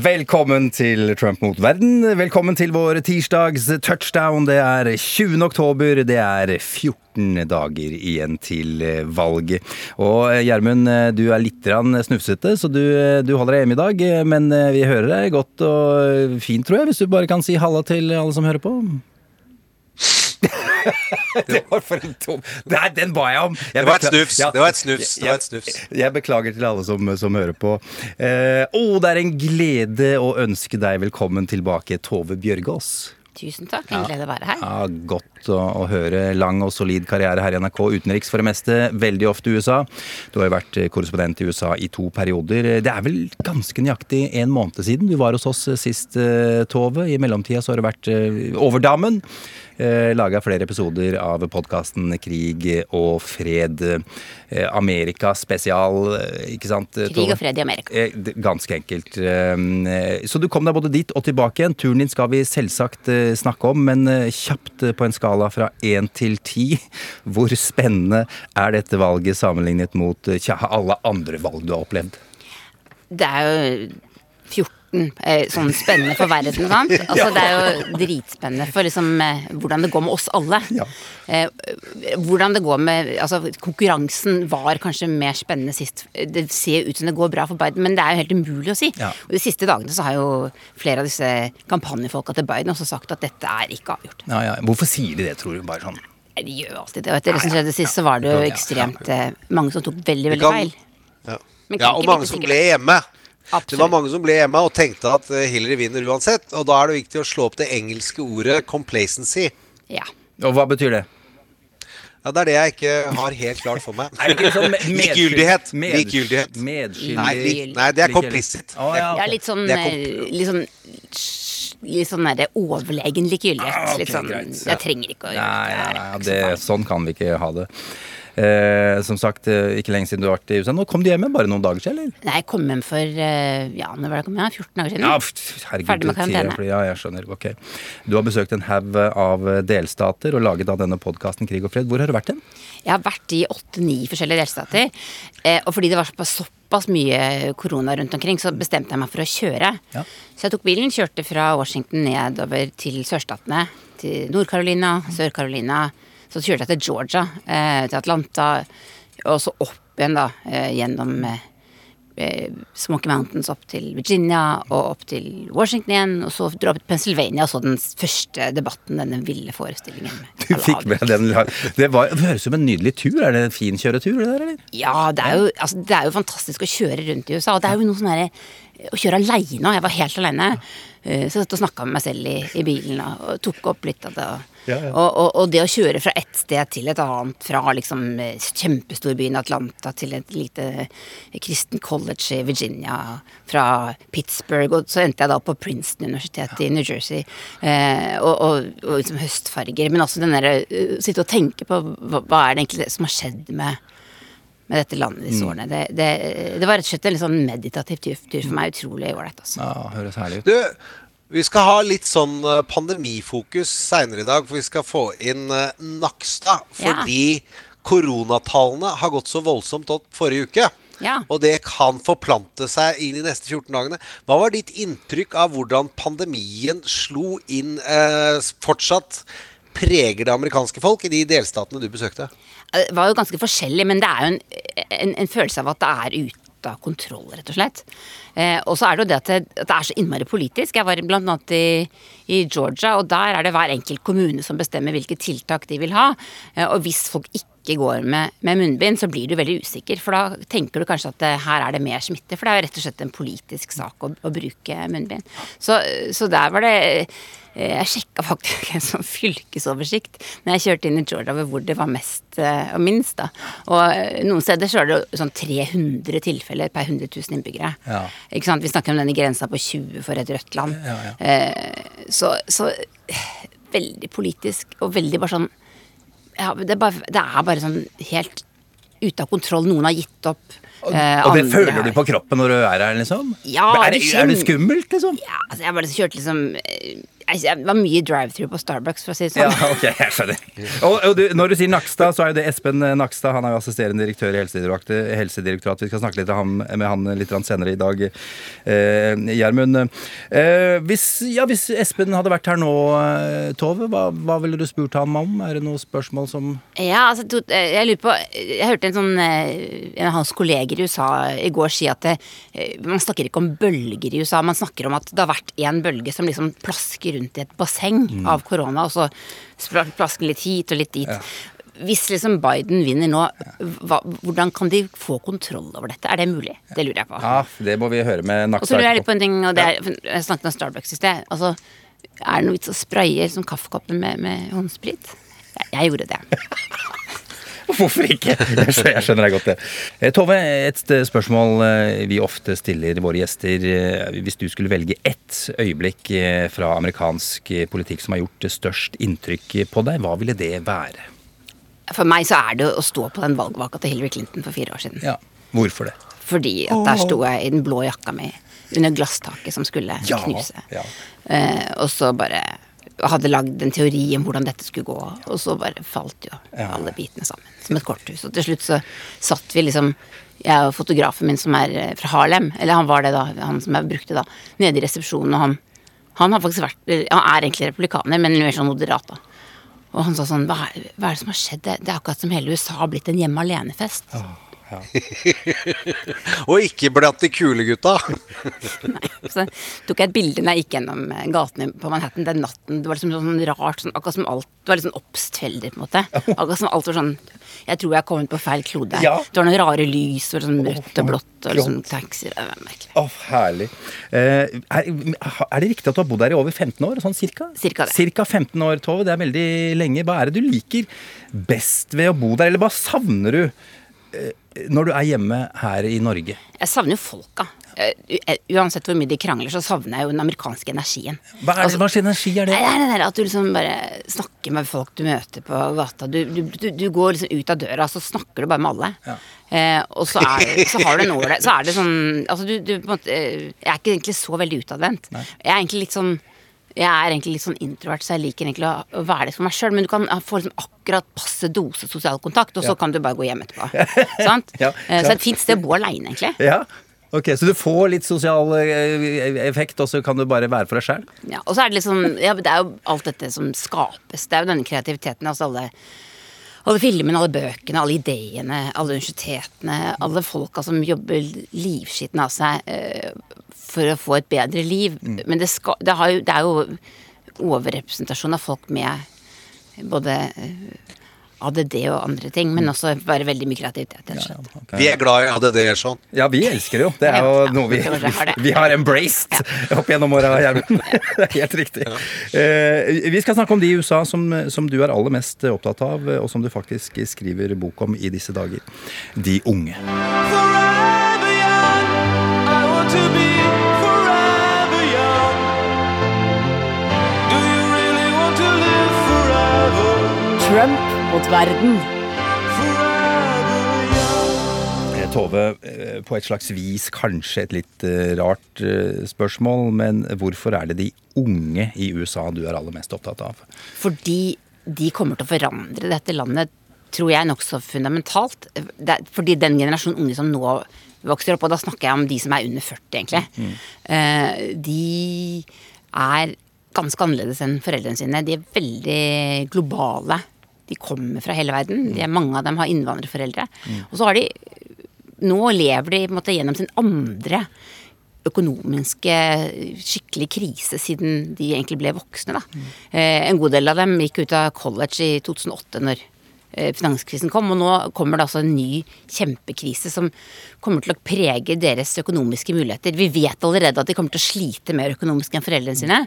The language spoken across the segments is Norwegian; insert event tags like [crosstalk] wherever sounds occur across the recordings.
Velkommen til Trump mot verden. Velkommen til vår tirsdags touchdown. Det er 20. oktober. Det er 14 dager igjen til valget. Og eh, Gjermund, eh, du er litt snufsete, så du, eh, du holder deg hjemme i dag. Men vi hører deg godt og fint, tror jeg, hvis du bare kan si halla til alle som hører på. [laughs] det var for en tom Nei, den ba jeg om! Jeg Det var snufs. Ja. Det var et snufs. Det var et snufs. Jeg, jeg beklager til alle som, som hører på. Eh, oh, det er en glede å ønske deg velkommen tilbake, Tove Bjørgaas. Tusen takk. En glede å være her. Ja, godt å, å høre. Lang og solid karriere her i NRK. Utenriks for det meste. Veldig ofte i USA. Du har jo vært korrespondent i USA i to perioder. Det er vel ganske nøyaktig en måned siden du var hos oss sist, eh, Tove. I mellomtida så har du vært over overdammen. Eh, Laga flere episoder av podkasten Krig og fred. Eh, Amerika spesial, eh, ikke sant? Krig og fred i Amerika. Eh, Ganske enkelt. Så du kom deg både dit og tilbake igjen. Turen din skal vi selvsagt snakke om, men kjapt på en skala fra én til ti. [laughs] Hvor spennende er dette valget sammenlignet mot tja, alle andre valg du har opplevd? Det er jo 14 eh, sånn spennende for verden, sant? [laughs] Altså, det er jo dritspennende for liksom eh, hvordan det går med oss alle. Ja. Eh, hvordan det går med Altså, konkurransen var kanskje mer spennende sist. Det ser ut som det går bra for Biden, men det er jo helt umulig å si. Ja. Og de siste dagene så har jo flere av disse kampanjefolka til Biden også sagt at dette er ikke avgjort. Ja, ja. Hvorfor sier de det, tror du? Bare sånn De gjør jo alltid det. Og etter det som skjedde sist, så var det jo ekstremt mange som tok veldig, veldig feil. Ja, Men ja kan og mange som ble hjemme. Det var mange som ble hjemme og tenkte at eh, Hillary vinner uansett. Og da er det viktig å slå opp det engelske ordet 'complacency'. Ja. Og hva betyr det? Ja, Det er det jeg ikke har helt klart for meg. Er sånn Likegyldighet. [laughs] Likegyldighet. Medskyldig Nei, li, nei, det er complicit. Oh, ja, Ja, ok. litt sånn Det er eh, Litt sånn Litt sånn der, overlegen likegyldighet. Ah, okay, litt sånn greit. Jeg trenger ikke å gjøre nei, det. nei, det, sånn kan vi ikke ha det. Eh, som sagt, eh, ikke lenge siden du har vært i USA. Nå kom du hjem bare noen dager siden, eller? Nei, jeg kom hjem for eh, Ja, når var det kom hjem? 14 dager siden. Ja, herregud. Ferdig med karantene. Ja, jeg skjønner. Ok. Du har besøkt en haug av delstater og laget av denne podkasten Krig og fred. Hvor har du vært hen? Jeg har vært i åtte-ni forskjellige delstater. Eh, og fordi det var såpass, såpass mye korona rundt omkring, så bestemte jeg meg for å kjøre. Ja. Så jeg tok bilen, kjørte fra Washington nedover til sørstatene. Til Nord-Carolina, Sør-Carolina. Så kjørte jeg til Georgia, eh, til Atlanta, og så opp igjen, da, eh, gjennom eh, Smoky Mountains opp til Virginia og opp til Washington igjen. Og så dro jeg til Pennsylvania og så den første debatten, denne ville forestillingen. med [laughs] Du fikk med den. Det, var, det høres som en nydelig tur. Er det en fin kjøretur, det der, eller? Ja, det er, jo, altså, det er jo fantastisk å kjøre rundt i USA. Og det er jo noe sånn herre Å kjøre aleine og Jeg var helt aleine. Så jeg satt og snakka med meg selv i, i bilen og tok opp litt av det. Og, Ja, ja. Og, og, og det å kjøre fra ett sted til et annet, fra liksom eh, kjempestorbyen Atlanta til et lite eh, kristen college i Virginia, fra Pittsburgh, og så endte jeg da på Princeton-universitetet i New Jersey. Eh, og, og, og liksom høstfarger. Men også den derre eh, Sitte og tenke på hva, hva er det egentlig som har skjedd med med dette landet disse årene. Det, det, det var rett og slett en litt sånn meditativ tur for meg. Utrolig ålreit, altså. Ja, høres herlig ut. Du, vi skal ha litt sånn eh, pandemifokus seinere i dag, for vi skal få inn Nakstad. Fordi Ja. Koronatallene har gått så voldsomt opp forrige uke. Ja. Og det kan forplante seg inn i neste 14 dagene. Hva var ditt inntrykk av hvordan pandemien slo inn eh, fortsatt preger det amerikanske folk i de delstatene du besøkte? Det var jo ganske forskjellig, men det er jo en, en, en følelse av at det er ute av kontroll, rett og slett. Eh, og så er det jo det at det, at det er så innmari politisk. Jeg var blant annet i, i Georgia, og der er det hver enkelt kommune som bestemmer hvilke tiltak de vil ha. Eh, og hvis folk ikke går med, med munnbind, så blir du veldig usikker. For da tenker du kanskje at det, her er det mer smitte. For det er jo rett og slett en politisk sak å, å bruke munnbind. Så, så der var det eh, Jeg sjekka faktisk [laughs] en sånn fylkesoversikt når jeg kjørte inn i Georgia over hvor det var mest eh, og minst. da. Og eh, noen steder så er det sånn 300 tilfeller per 100 000 innbyggere. Ja. Ikke sant? Vi snakker om denne grensa på 20 for et rødt land. Ja, ja. Eh, så, så eh, veldig politisk og veldig bare sånn ja, det, er bare, det er bare sånn helt ute av kontroll. Noen har gitt opp. Og, eh, og det føler du på kroppen når du er her, liksom? Ja, er, det, er det skummelt, liksom? Ja, altså jeg bare kjørte liksom eh, Det var mye drive-through på Starbucks, for å si det sånn. Ja, ok, jeg skjønner. Og, og du, når du sier Nakstad, så er jo det Espen Nakstad. Han er jo assisterende direktør i Helsedirektoratet. Helsedirektorat. Vi skal snakke litt med han, med han litt senere i dag. Eh, Gjermund, eh, hvis, ja, hvis Espen hadde vært her nå, eh, Tove, hva, hva ville du spurt ham om? Er det noen spørsmål som Ja, altså, eh, jeg lurer på Jeg hørte en sånn En av hans kolleger i USA i går si at det, man snakker ikke om bølger i USA, man snakker om at det har vært en bølge som liksom plasker rundt i et basseng Mm. av korona, og så plasker litt hit og litt dit. Hvis liksom Biden vinner nå, hva, hvordan kan de få kontroll over dette? Er det mulig? Det lurer jeg på. Ja, det må vi høre med Og så lurer jeg litt på en ting, og det er, jeg snakket om Starbucks i sted. Altså, er det noe vits å spraye kaffekoppen kaffekopper med, med håndsprit? Jeg, jeg gjorde det. [laughs] [laughs] Hvorfor ikke? Jeg skjønner, jeg skjønner deg godt det. Eh, Tove, et spørsmål eh, vi ofte stiller våre gjester. eh, Hvis du skulle velge ett øyeblikk fra amerikansk politikk som har gjort det størst inntrykk på deg, hva ville det være? For meg så er det å stå på den valgvaka til Hillary Clinton for fire år siden. Ja, Hvorfor det? Fordi at der sto jeg i den blå jakka mi under glasstaket som skulle Ja, knuse. ja. Eh, og så bare hadde lagd en teori om hvordan dette skulle gå, og så bare falt jo alle bitene sammen. Som et korthus. Og til slutt så satt vi liksom jeg og fotografen min som er eh, fra Harlem, eller han var det da, han som jeg brukte da, nede i resepsjonen, og han, han har faktisk vært Han er egentlig republikaner, men mer sånn moderat, da. Og han sa sånn Hva er, hva er det som har skjedd? Det, er akkurat som hele USA har blitt en hjemme alene-fest. [laughs] Og ikke blant de kule gutta. [laughs] nei, Så tok jeg et bilde når jeg gikk gjennom eh, gatene på Manhattan den natten. Det var liksom sånn rart, sånn, akkurat som alt Det var litt sånn oppstveldig på en måte. Akkurat som alt var sånn Jeg tror jeg har kommet på feil klode. Ja. Det var noen rare lys, og sånn rødt og blått og liksom taxier. Det var merkelig. Å, herlig. Eh, er, er det riktig at du har bodd her i over 15 år? Sånn cirka? Cirka det. Cirka 15 år, Tove. Det er veldig lenge. Hva er det du liker best ved å bo der, eller hva savner du når du er hjemme her i Norge? Jeg savner jo folka. Eh, Uansett hvor mye de krangler, så savner jeg jo den amerikanske energien. Hva, er det, hva slags energi er det? Det er det der at du liksom bare snakker med folk du møter på gata. Du, du, du, du går liksom ut av døra, så snakker du bare med alle. Eh, og så, er, så har du en ålreit Så er det sånn Altså, du, du på en måte eh, Jeg er ikke egentlig så veldig utadvendt. Jeg er egentlig litt sånn jeg er egentlig litt sånn introvert, så jeg liker egentlig å, være det for meg sjøl. Men du kan få liksom akkurat passe dose sosial kontakt, og så kan du bare gå hjem etterpå. [laughs] Sant? Ja, Eh, ja. Så det er et fint sted å bo aleine, egentlig. Ja, ok, Så du får litt sosial eh, effekt, og så kan du bare være for deg sjæl? Ja, og så er det liksom ja, Det er jo alt dette som skapes. Det er jo denne kreativiteten. Altså alle, alle filmene, alle bøkene, alle ideene, alle universitetene. Alle folka som jobber livskitten av seg eh, for å få et bedre liv. Men det, skal, det, har jo, det er jo overrepresentasjon av folk med både eh, ADD og andre ting, men også bare veldig mye kreativitet. Ja, okay. Vi er glad i ADD sånn. Ja, vi elsker det jo. Det er jo Ja, noe vi, har vi har embraced opp gjennom åra, Gjermund. [laughs] Det er helt riktig. Uh, vi skal snakke om de i USA som, som du er aller mest opptatt av, og som du faktisk skriver bok om i disse dager. De unge. Forever young, I want to be? Trump mot verden. Eh, Tove, eh, på et slags vis kanskje et litt eh, rart spørsmål, men hvorfor er det de unge i USA du er aller mest opptatt av? Fordi de kommer til å forandre dette landet, tror jeg, nokså fundamentalt. Det fordi den generasjonen unge som nå vokser opp, og da snakker jeg om de som er under 40, egentlig, mm. de er ganske annerledes enn foreldrene sine. De er veldig globale. De kommer fra hele verden. De er, mange av dem har innvandrerforeldre. Og så har de Nå lever de måte gjennom sin andre økonomiske skikkelig krise siden de egentlig ble voksne. Da. Eh, en god del av dem gikk ut av college i 2008 når finanskrisen kom, og nå kommer det altså en ny kjempekrise som kommer til å prege deres økonomiske muligheter. Vi vet allerede at de kommer til å slite mer økonomisk enn foreldrene sine.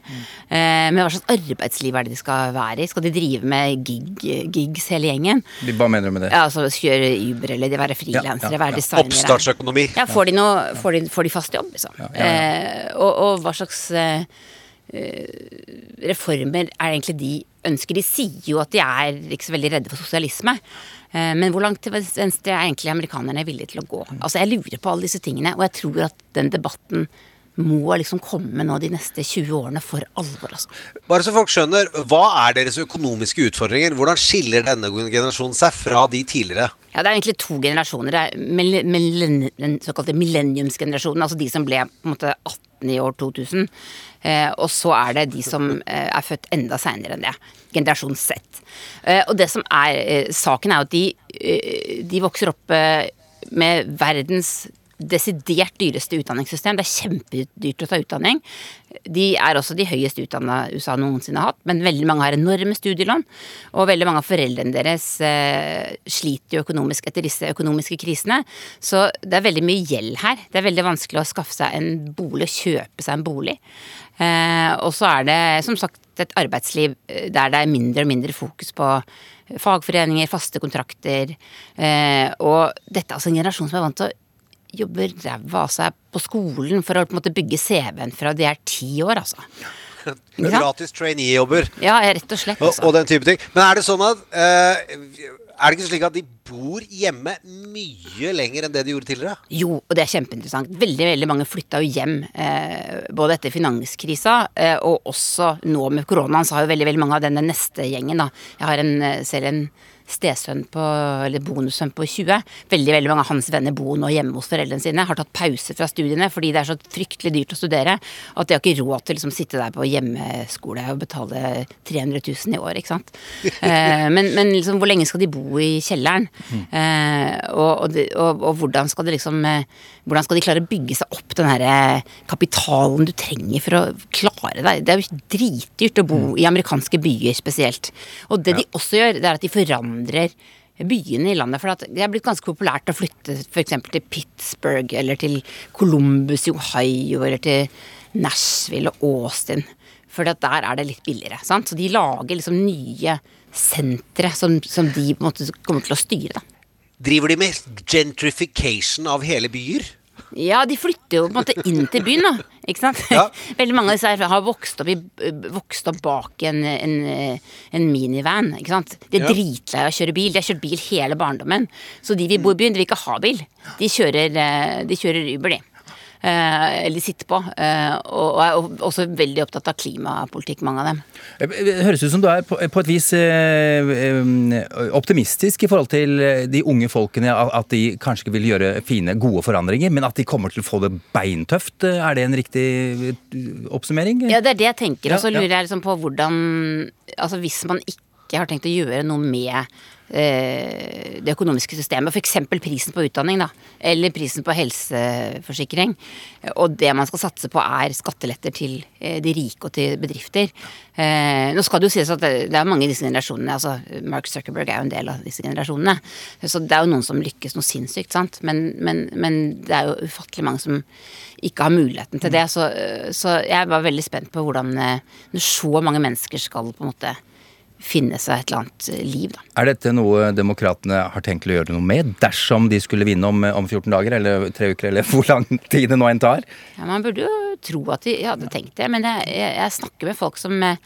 Eh, men hva slags arbeidsliv er det de skal være i? Skal de drive med gig, gigs hele gjengen? De, Hva mener du med det? Ja, altså kjøre Uber eller de være frilansere, Ja, ja, være designere. Oppstartsøkonomi. Ja, får de, noe, får de, får de fast jobb, liksom? Eh, og, og hva slags eh, reformer er egentlig de ønsker. De sier jo at de er ikke så veldig redde for sosialisme. Eh, Men hvor langt til venstre er egentlig amerikanerne villige til å gå? Altså Jeg lurer på alle disse tingene, og jeg tror at den debatten må liksom komme nå de neste 20 årene for alvor. altså. Bare så folk skjønner, hva er deres økonomiske utfordringer? Hvordan skiller denne generasjonen seg fra de tidligere? Ja, Det er egentlig to generasjoner. Det er mill- millenn- den såkalte millenniumsgenerasjonen, altså de som ble på en måte 18 i år 2000. Eh, og så er det de som eh, er født enda seinere enn det. Generasjon Z. Eh, og det som er saken, er at de, de vokser opp med verdens desidert dyreste utdanningssystem. Det er kjempedyrt å ta utdanning. De er også de høyest utdanna USA noensinne har hatt, men veldig mange har enorme studielån. Og veldig mange av foreldrene deres eh, sliter jo økonomisk etter disse økonomiske krisene. Så det er veldig mye gjeld her. Det er veldig vanskelig å skaffe seg en bolig, kjøpe seg en bolig. Eh, og så er det som sagt et arbeidsliv eh, der det er mindre og mindre fokus på fagforeninger, faste kontrakter. Eh, og dette er altså en generasjon som er vant til å jobbe ræva av seg på skolen for å på en måte bygge CV-en fra de er ti år, altså. [laughs] Gratis trainee-jobber Ja, rett og slett. Altså. og den type ting. Men er det sånn at uh, Er det ikke slik at de bor hjemme mye lenger enn det de gjorde tidligere? Jo, og det er kjempeinteressant. Veldig veldig mange flytta jo hjem eh, både etter finanskrisa eh, og også nå med koronaen, så har jo veldig veldig mange av denne neste gjengen, da. Jeg har en, eh, selv en stesønn på, eller bonussønn på 20. Veldig veldig mange av hans venner bor nå hjemme hos foreldrene sine. Har tatt pause fra studiene fordi det er så fryktelig dyrt å studere at de har ikke råd til å liksom, sitte der på hjemmeskole og betale 300 000 i år, ikke sant. [laughs] Eh, men men liksom, hvor lenge skal de bo i kjelleren? Eh, og, og, og, og hvordan skal de liksom eh, Hvordan skal de klare å bygge seg opp den her kapitalen du trenger for å klare deg? Det er jo dritdyrt å bo i amerikanske byer spesielt. Og det de også gjør, det er at de forandrer byene i landet. For det er blitt ganske populært å flytte f.eks. til Pittsburgh eller til Columbus i Ohio eller til Nashville og Austin. For der er det litt billigere. Sant? Så de lager liksom nye sentre som, som de måte kommer til å styre. da. Driver de med gentrification av hele byer? Ja, de flytter jo på en måte inn til byen, da. Ikke sant? Ja. [laughs] Veldig mange av disse her har vokst opp, i, vokst opp bak en, en, en minivan. Ikke sant? De er Ja. dritlei av å kjøre bil. De har kjørt bil hele barndommen. Så de vil bo i byen, de vil ikke ha bil. De kjører, eh, de kjører Uber, de. Eh, eller sitter på. Eh, og, er også veldig opptatt av klimapolitikk, mange av dem. Det høres ut som du er på, et vis eh, eh, optimistisk i forhold til eh, de unge folkene. At de kanskje ikke vil gjøre fine, gode forandringer, men at de kommer til å få det beintøft. Eh, Er det en riktig eh, oppsummering? Ja, det er det jeg tenker. Og så lurer jeg liksom på hvordan Altså hvis man ikke har tenkt å gjøre noe med eh, det økonomiske systemet, f.eks. prisen på utdanning, da, eller prisen på helseforsikring, og det man skal satse på er skatteletter til eh, de rike og til bedrifter. Eh, nå skal det jo sies at det, er mange i disse generasjonene, altså Mark Zuckerberg er jo en del av disse generasjonene, så det er jo noen som lykkes noe sinnssykt, sant, men, men, men det er jo ufattelig mange som ikke har muligheten til det. Så, så jeg var veldig spent på hvordan eh, når så mange mennesker skal på en måte finne seg et eller annet eh, liv, da. Er dette noe demokratene har tenkt å gjøre noe med, dersom de skulle vinne om, om 14 dager, eller tre uker, eller [laughs] hvor lang tid det nå enn tar? Ja, man burde jo tro at de hadde tenkt det, men jeg, jeg, jeg snakker med folk som eh,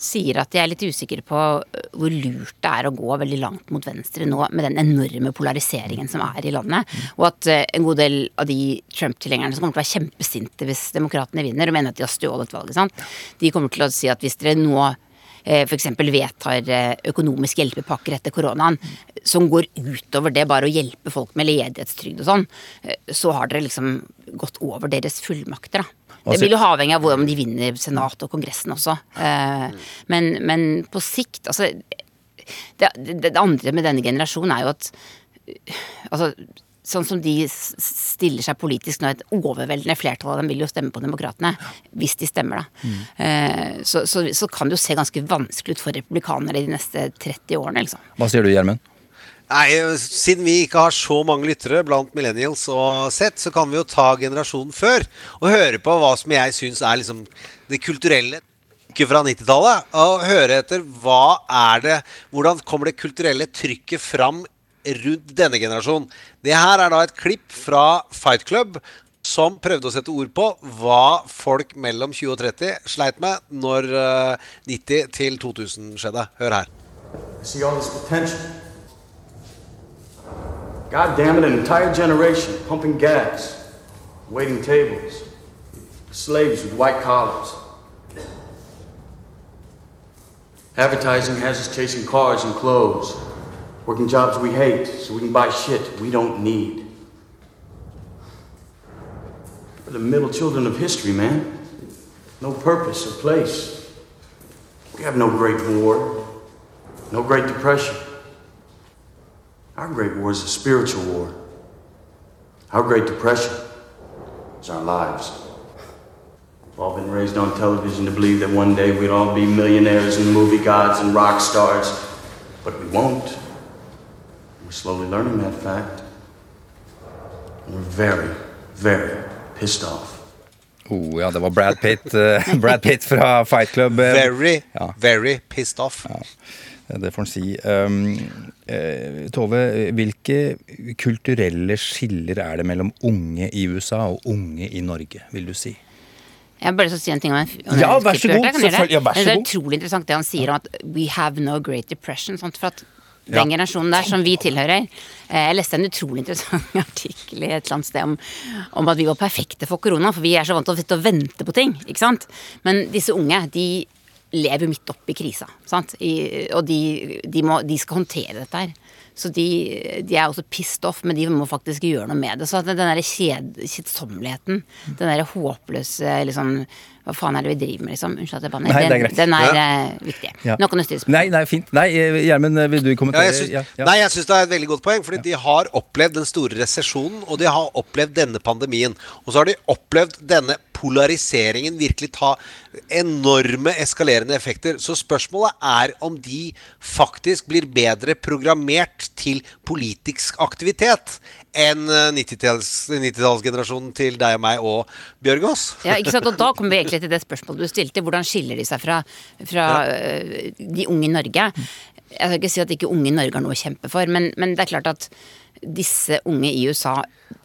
sier at de er litt usikre på eh, hvor lurt det er å gå veldig langt mot venstre nå med den enorme polariseringen som er i landet. Og at eh, en god del av de Trump-tilhengerne som kommer til å være kjempesinte hvis demokratene vinner og mener at de har stjålet valget, sant? de kommer til å si at hvis dere nå f.eks. vedtar eh, økonomiske hjelpepakker etter koronaen som går utover det bare å hjelpe folk med ledighetstrygd og sånn, eh, så har dere liksom gått over deres fullmakter, da. Det blir jo avhengig av hvordan de vinner Senat og Kongressen også. Eh, Men, men på sikt, altså det, det, det andre med denne generasjonen er jo at eh, altså, Sånn som de stiller seg politisk nå, et overveldende flertall av dem vil jo stemme på Demokratene. Hvis de stemmer, da. Eh, Så, så, så kan det jo se ganske vanskelig ut for republikanere de neste 30 årene, liksom. Hva sier du, Gjermund? Nei, Siden vi ikke har så mange lyttere blant millennials og sett, så kan vi jo ta generasjonen før og høre på hva som jeg syns er liksom det kulturelle trykket fra 90-tallet. Og høre etter hva er det Hvordan kommer det kulturelle trykket fram rundt denne generasjonen? Det her er da et klipp fra Fight Club som prøvde å sette ord på hva folk mellom 20 og 30 sleit med når eh, 90 til 2000 skjedde. Hør her. God damn it, an entire generation pumping gas, waiting tables, slaves with white collars. Advertising has us chasing cars and clothes, working jobs we hate so we can buy shit we don't need. We're the middle children of history, man. No purpose or place. We have no great war, no Great Depression. Our Great War is a spiritual war. Our Great Depression is our lives. We've all been raised on television to believe that one day we'd all be millionaires and movie gods and rock stars, but we won't. Slowly learning that fact. And we're very, very pissed off. Oh, ja, det var Brad Pitt, uh, [laughs] Brad Pitt fra Fight Club. eh, Very, Ja. very pissed off. Det får en si. Um, uh, Tove, hvilke kulturelle skiller er det mellom unge i USA og unge i Norge, vil du si? Jeg har bare lyst til å si en ting om en, om Ja, vær så god. Ja, vær så Det er utrolig interessant det han sier om at we have no great depression. Sant? For at den generasjonen der som vi tilhører eh, Jeg leste en utrolig interessant [laughs] artikkel i et eller annet sted om, om at vi var perfekte for korona, for vi er så vant til å vente på ting. ikke sant? Men disse unge, de lever midt oppi krisa. sant? I, og de, de, må, de skal håndtere dette her. Så de, de er også pissed off, men de må faktisk gjøre noe med det. Så den derre kjedsomligheten, den derre håpløse liksom Hva faen er det vi driver med, liksom? Unnskyld at jeg banner. Nei, det er den, den er Ja. eh, viktig. Ja. Nå kan du stille spørsmål. Nei, nei, fint. Nei, eh, Gjermund, eh, vil du Ja, kommentere? jeg syns, Nei, jeg syns det er et veldig godt poeng. Fordi de har opplevd den store resesjonen, og de har opplevd denne pandemien. Og så har de opplevd denne polariseringen virkelig ta enorme eskalerende effekter. Så spørsmålet er om de faktisk blir bedre programmert til politisk aktivitet enn eh, 90-talls- 90-tallsgenerasjonen til deg og meg og Bjørgaas. Ja, ikke sant? Og da kommer vi egentlig til det spørsmålet du stilte. Hvordan skiller de seg fra, fra ja. de unge i Norge? Jeg skal ikke si at ikke unge i Norge har noe å kjempe for, men, men det er klart at disse unge i USA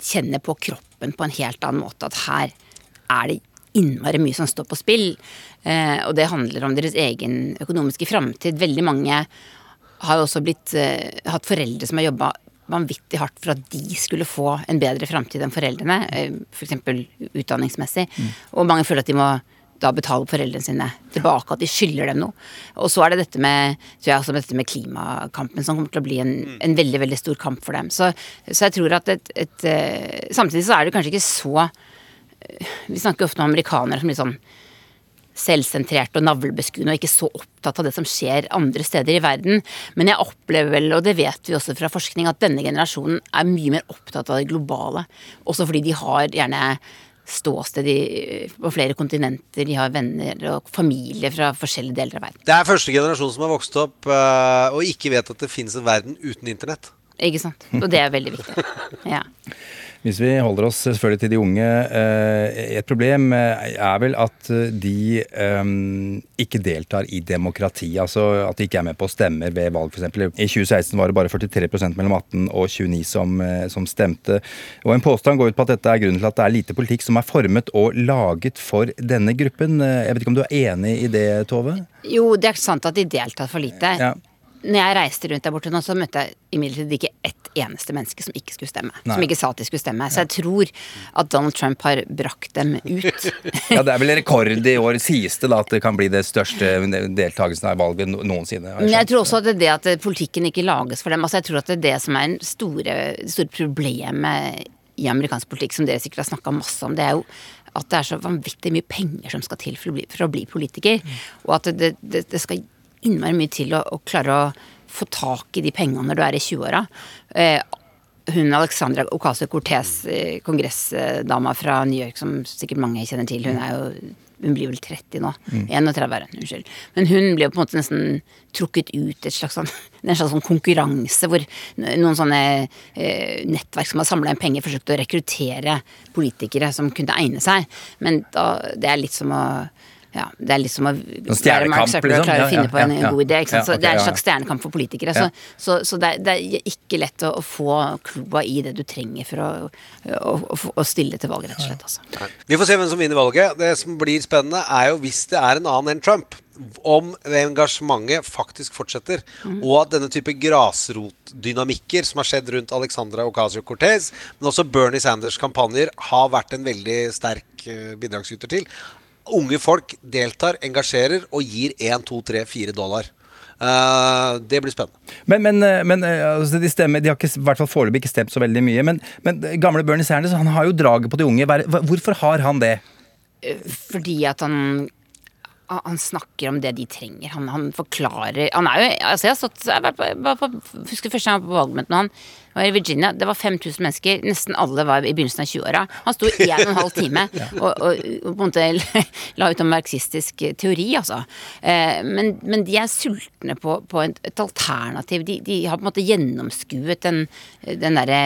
kjenner på kroppen på en helt annen måte. At her er det innmari mye som står på spill. Eh, og det handler om deres egen økonomiske framtid. Veldig mange har jo også blitt, eh, hatt foreldre som har jobba vanvittig hardt for at de skulle få en bedre framtid enn foreldrene, f.eks. For utdanningsmessig. Og mange føler at de må da betale foreldrene sine tilbake, at de skylder dem noe. Og så er det dette med, tror jeg dette med klimakampen som kommer til å bli en, en veldig veldig stor kamp for dem. Så, så jeg tror at et, et eh, Samtidig så er det kanskje ikke så eh, Vi snakker ofte om amerikanere som litt sånn selvsentrerte og navlebeskuende og ikke så opptatt av det som skjer andre steder i verden. Men jeg opplever vel, og det vet vi også fra forskning, at denne generasjonen er mye mer opptatt av det globale. Også fordi de har gjerne ståsted i, på flere kontinenter, de har venner og familie fra forskjellige deler av verden. Det er første generasjon som har vokst opp eh, og ikke vet at det finnes en verden uten internett. Ikke sant? Og det er veldig viktig. [laughs] Ja. Hvis vi holder oss selvfølgelig til de unge, eh, et problem eh, er vel at eh, de eh, ikke deltar i demokrati. Altså at de ikke er med på å stemme ved valg, f.eks. I 2016 var det bare 43% mellom 18 og 29 som, eh, som stemte. Og En påstand går ut på at dette er grunnen til at det er lite politikk som er formet og laget for denne gruppen. Eh, Jeg vet ikke om du er enig i det, Tove? Jo, det er sant at de deltar for lite. Ja. Når jeg reiste rundt der borte nå, så møtte jeg imidlertid ikke ett eneste menneske som ikke skulle stemme. Nei. Som ikke sa at de skulle stemme. Så jeg tror at Donald Trump har brakt dem ut. [laughs] Ja, Det er vel rekord i år, sies det, da, at det kan bli det største deltakelsen av valget noensinne. Jeg, jeg tror også at det er det at politikken ikke lages for dem. Altså jeg tror at det er det som er en store, det store problemet i amerikansk politikk, som dere sikkert har snakka masse om, det er jo at det er så vanvittig mye penger som skal til for å bli, for å bli politiker. Og at det, det, det skal innmari mye til å, å klare å få tak i de pengene når du er i 20-åra. Eh, hun Alexandra Ocasio-Cortez, eh, kongressdama fra New York, som sikkert mange kjenner til, hun er jo hun blir vel 30 nå. 31 er hun, unnskyld. Men hun ble på en måte nesten trukket ut et slags sånn, [laughs] en slags sånn konkurranse hvor noen sånne eh, nettverk som har samla inn penger, forsøkte å rekruttere politikere som kunne egne seg. Men da, det er litt som å ja, det er liksom å være Mark Zuckerberg liksom? og klare å finne ja, på en, ja, god idé. Ikke sant? Så okay, det er en ja, ja. slags stjernekamp for politikere. Ja. Så, så, så det, er, det er ikke lett å, å få kloa i det du trenger for å, å, å, å stille til valg, rett og slett. Altså. Vi får se hvem som vinner valget. Det som blir spennende, er jo hvis det er en annen enn Trump. Om engasjementet faktisk fortsetter, og at denne type grasrotdynamikker som har skjedd rundt Alexandra Ocasio-Cortez, men også Bernie Sanders' kampanjer, har vært en veldig sterk eh, bidragsyter til. Unge folk deltar, engasjerer og gir 1, 2, 3, 4 dollar. Uh, det blir spennende. Men, men, eh, men eh, altså, de stemmer, de har ikke, i hvert fall foreløpig ikke stemt så veldig mye. Men, men gamle Bernie Sanders han har jo draget på de unge. Hvorfor har han det? Fordi at han han snakker om det de trenger. Han, han forklarer Han er jo altså Jeg har stått jeg på, var husker første gang jeg var på valgmøte med han. Var i Virginia. Det var 5000 mennesker. Nesten alle var i begynnelsen av 20-åra. Han sto i en og en halv time [laughs] og, og, og på en måte [laughs] la ut om marxistisk teori, altså. Eh, men, men de er sultne på, på et, et alternativ. De, de har på en måte gjennomskuet den, den derre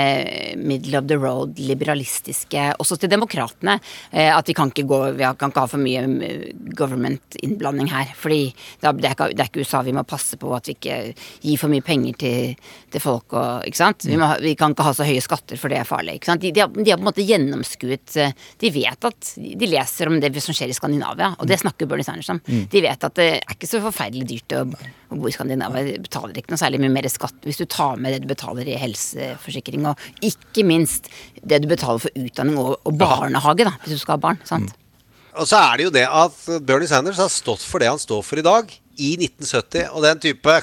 middle of the road, liberalistiske Også til demokratene. Eh, at vi kan ikke gå Vi kan ikke ha for mye eh, government-innblanding her. Fordi det det, er ikke, det er ikke USA. Vi må passe på at vi ikke gir for mye penger til, til folk og Ikke sant? Vi, må, vi kan ikke ha så høye skatter, for det er farlig. De, de, har, de har på en måte gjennomskuet eh, De vet at De leser om det som skjer i Skandinavia, og det snakker Bernie Sanders om. De vet at det er ikke så forferdelig dyrt å, å bo i Skandinavia. Du betaler ikke noe særlig mye mer skatt hvis du tar med det du betaler i helseforsikring, og ikke minst det du betaler for utdanning og, og barnehage, da, hvis du skal ha barn. sant? Og så er det jo det at Bernie Sanders har stått for det han står for i dag, i 1970. Og den type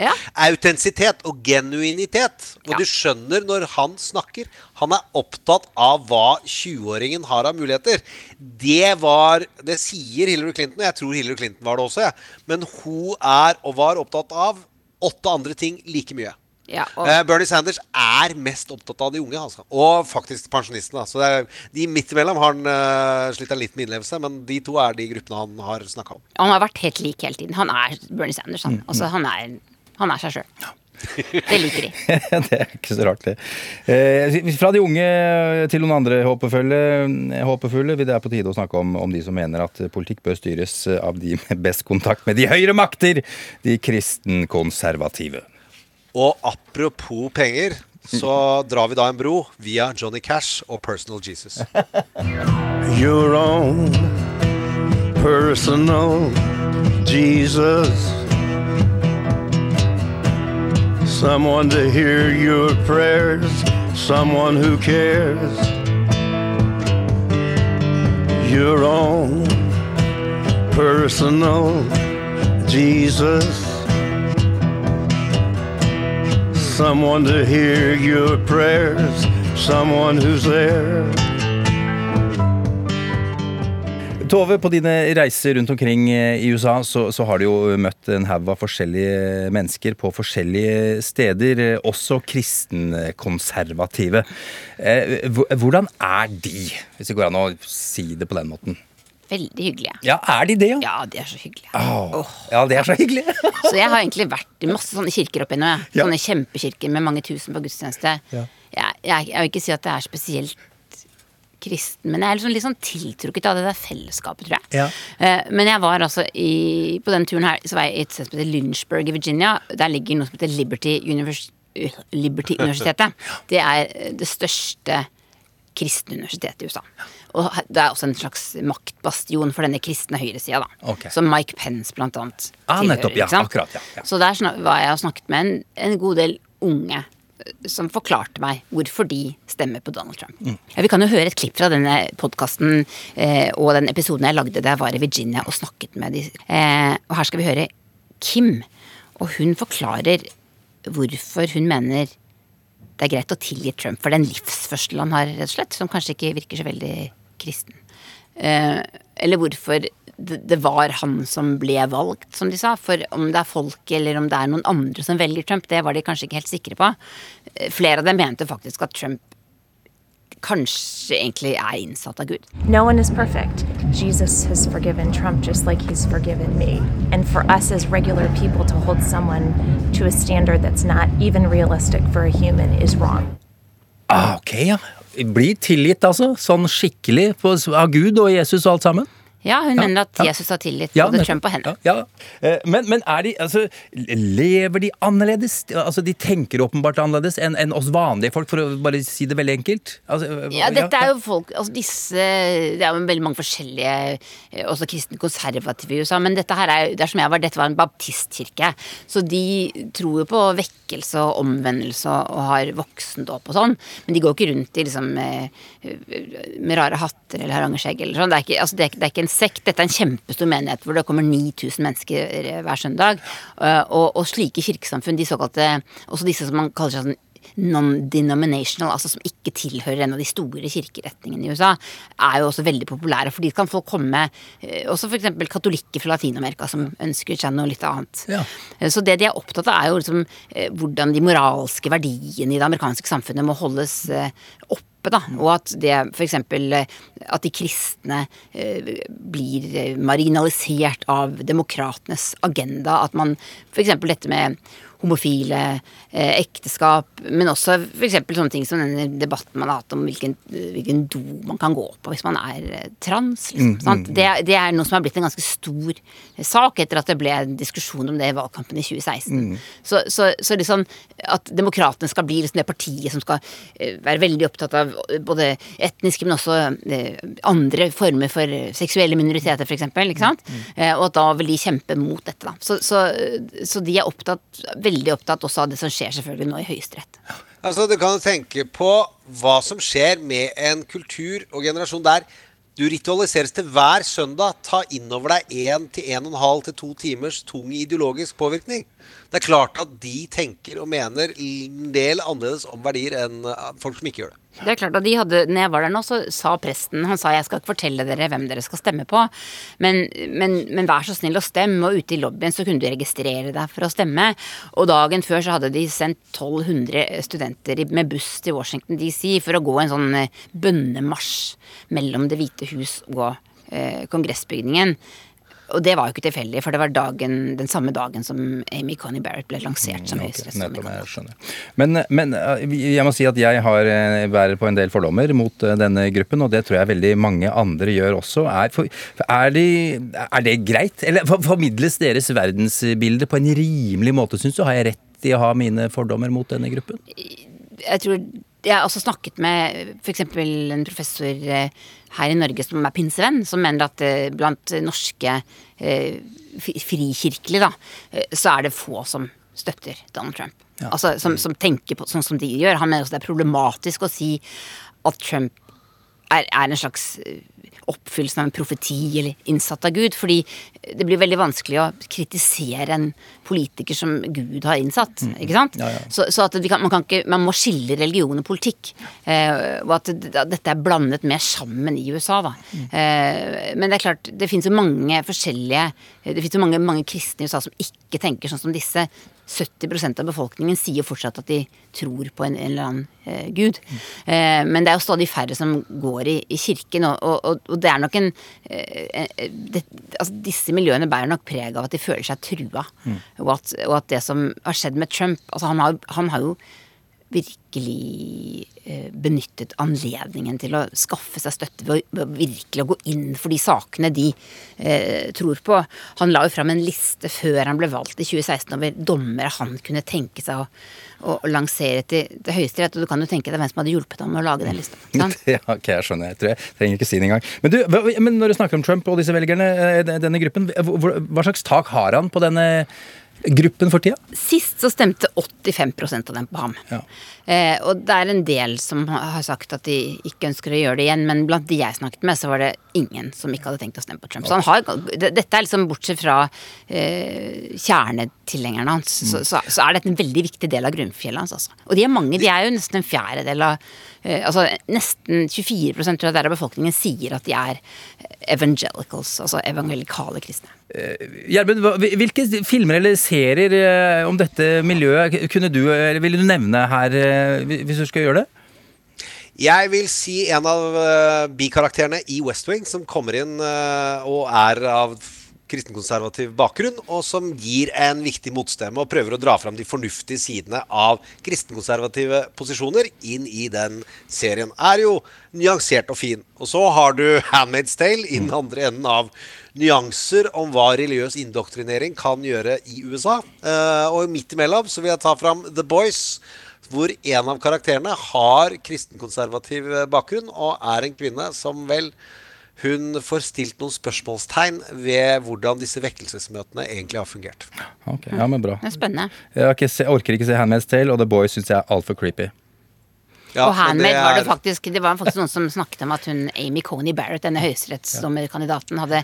Ja. [laughs] autentisitet og genuinitet. Og Ja. du skjønner når han snakker. Han er opptatt av hva 20-åringen har av muligheter. Det var Det sier Hillary Clinton, og jeg tror Hillary Clinton var det også, jeg. Men hun er og var opptatt av åtte andre ting like mye. Ja, og, Eh, Bernie Sanders er mest opptatt av de unge, altså. og faktisk pensjonistene. Så det er, de midt imellom har han uh, slitt litt med innlevelse, men de to er de gruppene han har snakka om. han har vært helt lik hele tiden. Han er Bernie Sanders, han. Altså, han er, han er seg sjøl. [laughs] Det liker de. [laughs] det er ikke så rart, det. Eh, fra de unge til noen andre håpefulle, håpefulle vil det er på tide å snakke om, om de som mener at politikk bør styres av de med best kontakt med de høyre makter, de kristenkonservative. Og apropos penger, så drar vi da en bro via Johnny Cash og Personal Jesus. [laughs] your own personal Jesus. Someone to hear your prayers, someone who cares. Your own personal Jesus. Someone to hear your prayers, someone who's there. Tove, på dine reiser rundt omkring eh, i USA så, så har du jo møtt en haug av forskjellige mennesker på forskjellige steder, eh, også kristenkonservative. Eh, Hvordan er de, hvis det går an å si det på den måten? Veldig hyggelige. Ja, er de det, ja? Ja, de er så hyggelige. Åh, ja, de er så hyggelig. [laughs] Så jeg har egentlig vært i masse sånne kirker opp igjennom. Ja. Sånne kjempekirker med mange tusen på gudstjeneste. Ja. Jeg, jeg, jeg vil ikke si at det er spesielt kristen, men jeg er liksom litt sånn tiltrukket av det der fellesskapet, tror jeg. Ja. Eh, men jeg var altså i På den turen her så var jeg i et sted som heter Lynchburg i Virginia. Der ligger noe som heter Liberty, Univers uh, Liberty Universitetet. [laughs] Det er det største kristne universitetet i USA. Og det er også en slags maktbastion for denne kristne høyresida, da. Okay. Som Mike Pence blant annet Ah, nettopp, ja, akkurat, ja, ja. Så der var jeg og snakket med en, en god del unge eh, som forklarte meg hvorfor de stemmer på Donald Trump. Mm. Ja, vi kan jo høre et klipp fra denne podkasten eh, og den episoden jeg lagde da jeg var i Virginia og snakket med de. Eh, og her skal vi høre Kim, og hun forklarer hvorfor hun mener det er greit å tilgi Trump for den livsførselen han har, rett og slett, som kanskje ikke virker så veldig kristen. Eh, eller hvorfor det, det var han som ble valgt, som de sa. For om det er folk eller om det er noen andre som velger Trump, det var de kanskje ikke helt sikre på. Eh, flere av dem mente faktisk at Trump kanskje egentlig er innsatt av Gud. No one is perfect. Jesus has forgiven Trump just like he's forgiven me. And for us as regular people to hold someone to a standard that's not even realistic for a human is wrong. Ah, ok, ja. Blir tilgitt, altså. Sånn skikkelig av Gud og Jesus og alt sammen. Ja, hun Ja, mener at. Jesus har tillit, Ja, både. Trump og henne. Ja. Eh, Men, men er de, altså, lever de annerledes? Altså, De tenker åpenbart annerledes enn en oss vanlige folk, for å bare si det veldig enkelt? Altså, Ja, dette er jo folk altså disse, Det er jo veldig mange forskjellige eh, Også kristne konservative i USA. Men dette her er, det er som jeg var, dette var en baptistkirke. Så de tror jo på vekkelse og omvendelse og, og har voksendåp og sånn. Men de går ikke rundt i liksom med, med rare hatter eller harangeskjegg eller sånn. Det er, ikke, altså det, er, det er ikke en sekt. Dette er en kjempestor menighet hvor det kommer 9000 mennesker eh, hver søndag. Eh, Og, og slike kirkesamfunn, de såkalte Også disse som man kaller seg sånn non-denominational, altså som ikke tilhører en av de store kirkeretningene i USA, er jo også veldig populære. For dit kan folk komme, eh, også f.eks. katolikker fra Latin-Amerika som ønsker seg noe litt annet. Ja. Eh, Så det de er opptatt av, er jo liksom eh, hvordan de moralske verdiene i det amerikanske samfunnet må holdes eh, oppe. Da, og at det f.eks. at de kristne eh, blir eh, marginalisert av demokratenes agenda. At man f.eks. dette med homofile, eh, ekteskap, men også f.eks. sånne ting som denne debatten man har hatt om hvilken, hvilken do man kan gå på hvis man er eh, trans. Liksom, sant? Det, er- det er noe som har blitt en ganske stor sak etter at det ble en diskusjon om det i valgkampen i 2016. Så, så, så liksom at demokratene skal bli liksom det partiet som skal eh, være veldig opptatt av både etniske, men også andre former for seksuelle minoriteter, f.eks. Ikke sant? Eh, og at da vil de kjempe mot dette. Da. Så, så, så de er opptatt, veldig opptatt også av det som skjer selvfølgelig nå i Høyesterett. Altså, Du kan tenke på hva som skjer med en kultur og generasjon der du ritualiseres til hver søndag. Ta innover deg én til en og en halv til to timers tung ideologisk påvirkning. Det er klart at de tenker og mener en del annerledes om verdier enn eh, folk som ikke gjør det. Det er klart at de hadde, når jeg var der nå, så sa presten Han sa jeg skal ikke fortelle dere hvem dere skal stemme på, men, men, men vær så snill å stemme. Og ute i lobbyen så kunne du registrere deg for å stemme. Og dagen før så hadde de sendt 1200 studenter med buss til Washington DC for å gå en sånn eh, bønnemarsj mellom Det hvite hus og eh, kongressbygningen. Og det var jo ikke tilfeldig, for det var dagen, den samme dagen som Amy Coney Barrett ble lansert som Ok, høyesterettsdommer. Men, men eh, jeg må si at jeg har eh, bærer på en del fordommer mot eh, denne gruppen, og det tror jeg veldig mange andre gjør også. Er, for, er, de, er det greit? Eller for- formidles deres verdensbilde på en rimelig måte, syns du? Har jeg rett i å ha mine fordommer mot denne gruppen? jeg tror Jeg har også snakket med f.eks. en professor eh, her i Norge som er pinsevenn, som mener at eh, blant norske eh, frikirkelige, da, så er det få som støtter Donald Trump. Altså som, som tenker på sånn som de gjør. Han mener også det er problematisk å si at Trump er, er en slags eh, oppfyllelse av en profeti eller innsatt av Gud. Fordi det blir veldig vanskelig å kritisere en politiker som Gud har innsatt. ikke sant? Ja, ja. Så, så at vi kan, man, kan ikke, man må skille religion og politikk. Eh, og at dette er blandet mer sammen i USA. da. Eh, men det er klart, det finnes jo mange forskjellige Det finnes jo mange, mange kristne i USA som ikke tenker sånn som disse. 70% av befolkningen sier fortsatt at de tror på en, en eller annen eh, gud. Eh, men det er jo stadig færre som går i, i kirken, og, og, og det er nok en eh, eh, det, altså Disse miljøene bærer nok preg av at de føler seg trua. Og, at, og at det som har skjedd med Trump altså Han har, han har jo virkelig eh, benyttet anledningen til å skaffe seg støtte ved å, virkelig å gå inn for de sakene de eh, tror på. Han la jo fram en liste før han ble valgt i 2016 over dommere han kunne tenke seg å, å, lansere til, til Høyesterett. Og du kan jo tenke deg hvem som hadde hjulpet ham med å lage den lista. [laughs] Ja, ok, jeg skjønner. Jeg tror jeg trenger ikke si det engang. Men, du, men når du snakker om Trump og disse velgerne, eh, denne gruppen, hva slags tak har han på denne gruppen for tida? Sist så stemte 85% av dem på ham. Ja. Eh, og det er en del som har sagt at de ikke ønsker å gjøre det igjen, men blant de jeg snakket med, så var det ingen som ikke hadde tenkt å stemme på Trump. Så han har, dette er liksom bortsett fra eh, kjernetilhengerne hans, så, så, så er dette en veldig viktig del av grunnfjellet hans. Altså. Og de er mange, de er jo nesten en fjerdedel av eh, Altså nesten 24 tror jeg det er av befolkningen sier at de er evangelicals, altså evangelikale kristne. Gjermund, hvilke filmer eller serier eh, om dette miljøet kunne du, eller ville du nevne her, eh, hvis du skal gjøre det? Jeg vil si en av eh, bikarakterene i West Wing som kommer inn eh, og er av kristenkonservativ bakgrunn, og som gir en viktig motstemme og prøver å dra fram de fornuftige sidene av kristenkonservative posisjoner inn i den serien. Er jo nyansert og fin. Og så har du Handmaid's Tale i den andre enden av nyanser om hva religiøs indoktrinering kan gjøre i USA. Eh, og midt imellom så vil jeg ta fram The Boys. Hvor en av karakterene har kristenkonservativ bakgrunn og er en kvinne som vel hun får stilt noen spørsmålstegn ved hvordan disse vekkelsesmøtene egentlig har fungert. Ok, ja, men bra. Det er spennende. Jeg, har ikke se, jeg orker ikke se Handmaid's Tale, og The Boys syns jeg er altfor creepy. Ja, og men Handmaid var det er- faktisk Det var faktisk noen som snakket om at hun Amy Coney Barrett, denne høyesterettsdommerkandidaten, hadde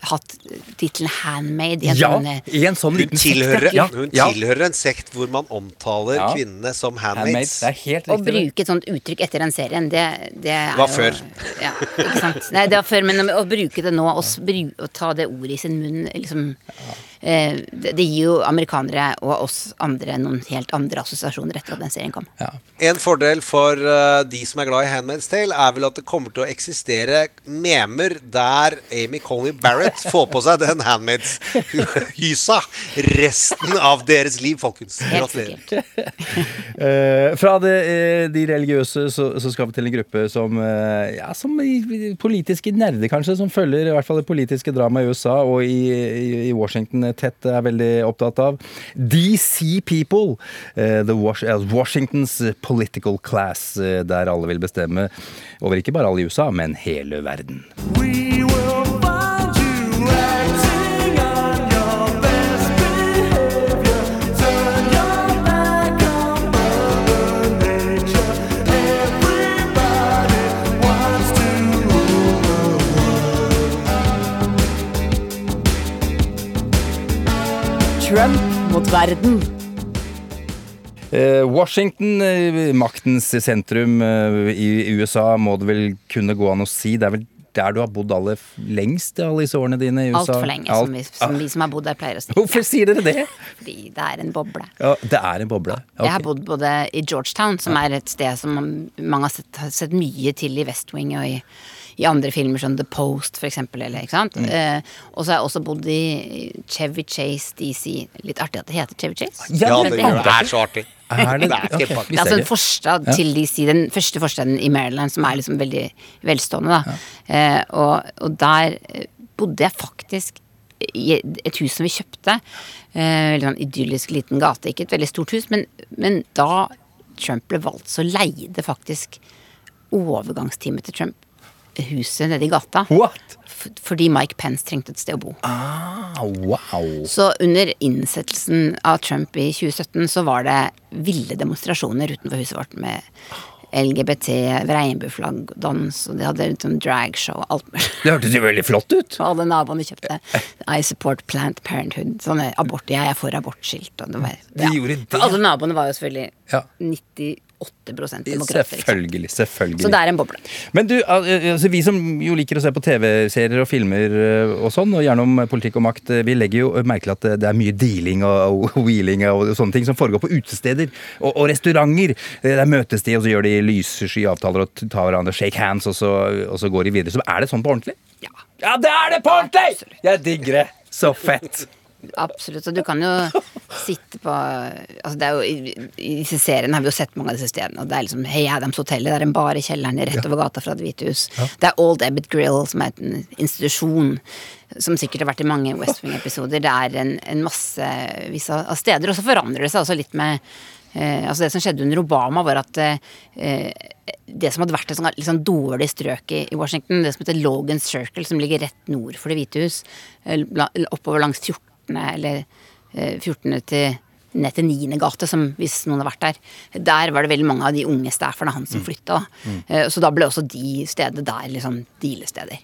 hatt tittelen 'handmade'. i en Ja, sånn eh, i en sånn liten tilhører. Ja, hun ja. tilhører en sekt hvor man omtaler Ja. kvinnene som handmades. handmades. Å bruke et sånt uttrykk etter den serien, det, det er var jo før. Ja, ikke sant. Nei, det var før, men å bruke det nå, og bru- å ta det ordet i sin munn, liksom det, det gir jo amerikanere og oss andre noen helt andre assosiasjoner etter at den serien kom. Ja. En fordel for eh, de som er glad i Handmaid's Tale, er vel at det kommer til å eksistere memer der Amy Coney Barrett får på seg den Handmaids-hysa [laughs] resten av deres liv, folkens. Helt Gratulerer. [laughs] Eh, fra det, eh, de religiøse så, så skal vi til en gruppe som, eh, ja, som politiske nerder, kanskje, som følger i hvert fall det politiske dramaet i USA og i, i, i Washington tett er veldig opptatt av. DC People, eh, the eh, Washingtons political class, eh, der alle vil bestemme over ikke bare alle i USA, men hele verden. We mot verden. Eh, Washington, eh, maktens sentrum eh, i USA, må det vel kunne gå an å si. Det er vel der du har bodd aller lengst i alle disse årene dine i USA? Altfor lenge, Alt- som vi, som vi som har bodd der, pleier å si. Hvorfor sier dere det? [laughs] Fordi det er en boble. Ja, det er en boble. Jeg har bodd både i Georgetown, som er et sted som mange har sett, har sett mye til i West Wing og i, i andre filmer, som The Post for eksempel. Eller, ikke sant? Mm. Eh, og så har jeg også bodd i Chevy Chase DC. Litt artig at det heter Chevy Chase. Ja, Ja, det det er det. er så artig. Er det? [laughs] Det er Ok. Det er altså en forstad forstad til DC, den første forstaden i Maryland, som er liksom veldig velstående, da. Eh, og, og der eh, bodde jeg faktisk i et hus som vi kjøpte. Eh, veldig sånn idyllisk liten gate, ikke et veldig stort hus, men, men da Trump ble valgt, så leide faktisk overgangsteamet til Trump huset nede i gata. What? Fordi Mike Pence trengte et sted å bo. Ah, wow. Så under innsettelsen av Trump i 2017 så var det ville demonstrasjoner utenfor huset vårt med LGBT, regnbueflagg, dans, og de hadde sånn dragshow og alt mulig. [laughs] Det hørtes jo veldig flott ut. Og alle naboene kjøpte I support plant Parenthood. Sånne abort, jeg er for abortskilt. Og det var, De gjorde det. For alle naboene var jo selvfølgelig Ja. 98 demokrater. ikke sant? Selvfølgelig. selvfølgelig. Så det er en boble. Men du, altså, vi som jo liker å se på TV-serier og filmer eh, og sånn, og gjerne om politikk og makt, eh, vi legger jo merke til at det- er mye dealing og [laughs] wheeling og sånne ting som foregår på utesteder og, og restauranter. Eh, Der møtes de, og så gjør de lyssky avtaler og tar hverandre, shake hands, og så, og så går de videre. Så er det sånn på ordentlig? Ja. Ja, det er det på ordentlig! Jeg digger det. Så fett. Absolutt. Og du kan jo sitte på altså det er jo, i, I disse seriene har vi jo sett mange av disse stedene. Og det er liksom Hey Adams Hotellet, det er en bar i kjelleren rett over gata fra Det hvite hus. Det er Old Ebbet Grill, som er en institusjon som sikkert har vært i mange West Wing-episoder. Det er en, en masse av steder. Og så forandrer det seg også litt med eh, altså Det som skjedde under Obama, var at eh, det som hadde vært et sånn, sånn dårlig strøk i, i Washington, det som heter Logan Circle, som ligger rett nord for Det hvite hus, eh, oppover langs 14. eller eh, 14. til ned til 9. gate, som hvis noen har vært der. Der var det veldig mange av de unge stafferne han som flytta. da. Eh, Så da ble også de stedene der liksom dealesteder.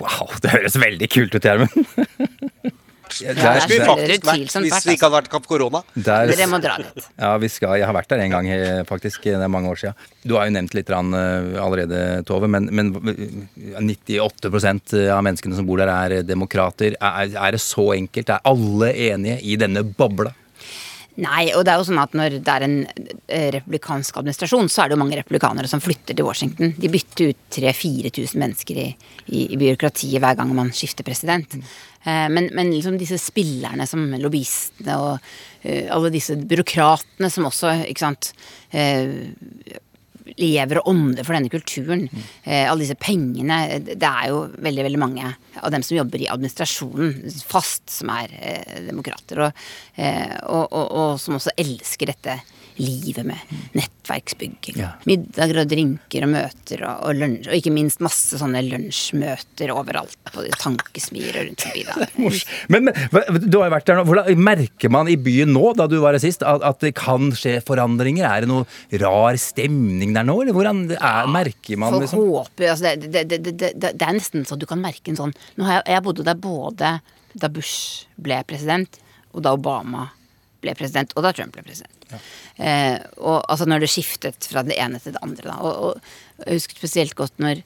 Wow, det høres veldig kult ut, Gjermund. [laughs] Der skulle vi faktisk vært hvis vært, det ikke hadde vært Kapp Korona. Der- Dere må dra dit. Ja, vi skal. Jeg har vært der en gang, eh, faktisk. Det er mange år siden. Du har jo nevnt litt eh, allerede, Tove, men, men eh, 98% av menneskene som bor der, er demokrater. Er, er det så enkelt? Er alle enige i denne bobla? Nei, og det er jo sånn at når det er en eh, republikansk administrasjon, så er det jo mange republikanere som flytter til Washington. De bytter ut 3000-4000 mennesker i, i, i byråkratiet hver gang man skifter president. Eh, men, men liksom disse spillerne som lobbyistene og eh, alle disse byråkratene som også, ikke sant lever og ånder for denne kulturen. Eh, alle disse pengene. Det er jo veldig veldig mange av dem som jobber i administrasjonen fast, som er eh, demokrater. Og, eh, og, og, og som også elsker dette livet med nettverksbygging. Ja. Middager og drinker og møter og, og lunsj. Og ikke minst masse sånne lunsjmøter overalt på tankesmier og rundt forbi. der. [laughs] Men, men du har jo vært der nå. Hvordan merker man i byen nå, da du var her sist, at, at det kan skje forandringer? Er det noe rar stemning der nå, eller hvordan er, merker man Folk liksom? håper altså det, det, det, det, det, det er nesten så du kan merke en sånn Nå har jeg, jeg bodde der både da Bush ble president, og da Obama ble president, og da Trump ble president. Eh, og altså når det skiftet fra det ene til det andre. Da. Og, og jeg husker spesielt godt når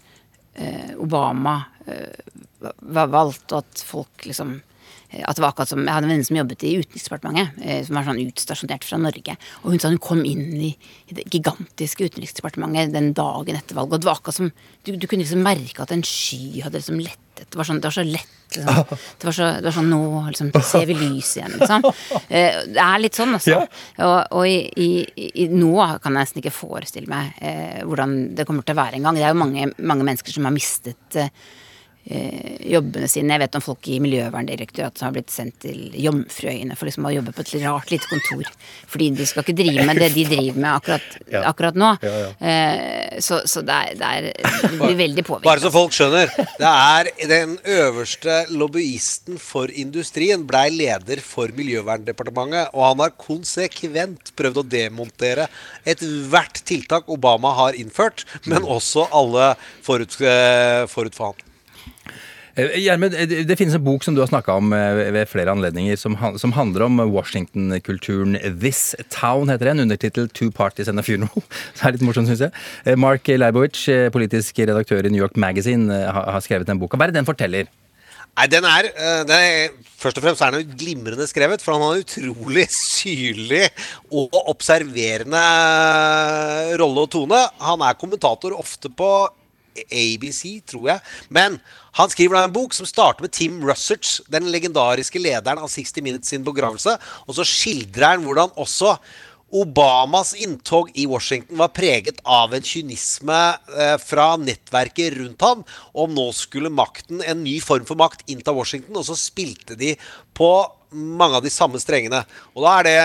eh, Obama eh, var valgt, og at folk liksom eh, at det var akkurat som, Jeg hadde en venninne som jobbet i Utenriksdepartementet, eh, som var sånn utstasjonert fra Norge. Og hun sa hun kom inn i, det gigantiske Utenriksdepartementet den dagen etter valget. Og det var akkurat som Du, du kunne liksom merke at en sky hadde liksom lettet. Det var, sånn, det var så lett. Liksom. Det, var så, det var sånn Nå liksom, ser vi lys igjen, liksom. [laughs] Eh, det er litt sånn, altså. Og, og i, i, i, nå kan jeg nesten ikke forestille meg eh, hvordan det kommer til å være en gang. Det er jo mange, mange mennesker som har mistet eh, jobbene sine. Jeg vet om folk i Miljøverndirektoratet som har blitt sendt til Jomfruøyene for liksom å jobbe på et rart lite kontor. Fordi de skal ikke drive med det de driver med akkurat, Ja. akkurat nå. Ja, ja. Eh, så, så det, er, det, er, det blir veldig påvirket. Bare så folk skjønner. Det er den øverste lobbyisten for industrien blei leder for Miljøverndepartementet, og han har konsekvent prøvd å demontere ethvert tiltak Obama har innført, men også alle forut, eh, forut for han. Eh, Gjermund, eh, det finnes en bok som du har snakka om eh, ved flere anledninger, som, handler om Washington-kulturen. This Town heter den, undertittel Two Parties and a Funeral. [laughs] Det er litt morsomt, syns jeg. Mark Leibowitz, politisk redaktør i New York Magazine, har skrevet den boka. Hva er det den forteller? Nei, den er, den er Først og fremst er den glimrende skrevet, for han har en utrolig syrlig og observerende rolle og tone. Han er kommentator ofte på ABC, tror jeg. Men han skriver da en bok som starter med Tim Russert, den legendariske lederen av 60 Minutes sin begravelse. Og så skildrer han hvordan også Obamas inntog i Washington var preget av en kynisme eh, fra nettverket rundt ham. Om nå skulle makten, en ny form for makt, innta Washington. Og så spilte de på mange av de samme strengene. Og da er det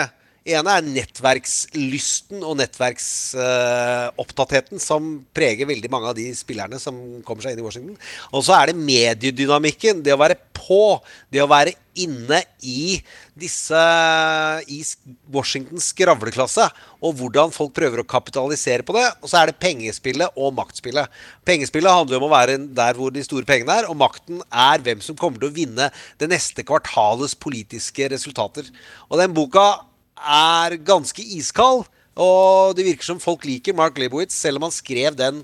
ene er nettverkslysten og nettverksopptattheten som preger veldig mange av de spillerne som kommer seg inn i Washington. Og så er det mediedynamikken. Det å være på. Det å være inne i disse i Washingtons skravleklasse. Og hvordan folk prøver å kapitalisere på det. Og så er det pengespillet og maktspillet. Pengespillet handler om å være der hvor de store pengene er, og makten er hvem som kommer til å vinne det neste kvartalets politiske resultater. Og den boka er ganske iskald. Og det virker som folk liker Mark Leibowitz, selv om han skrev den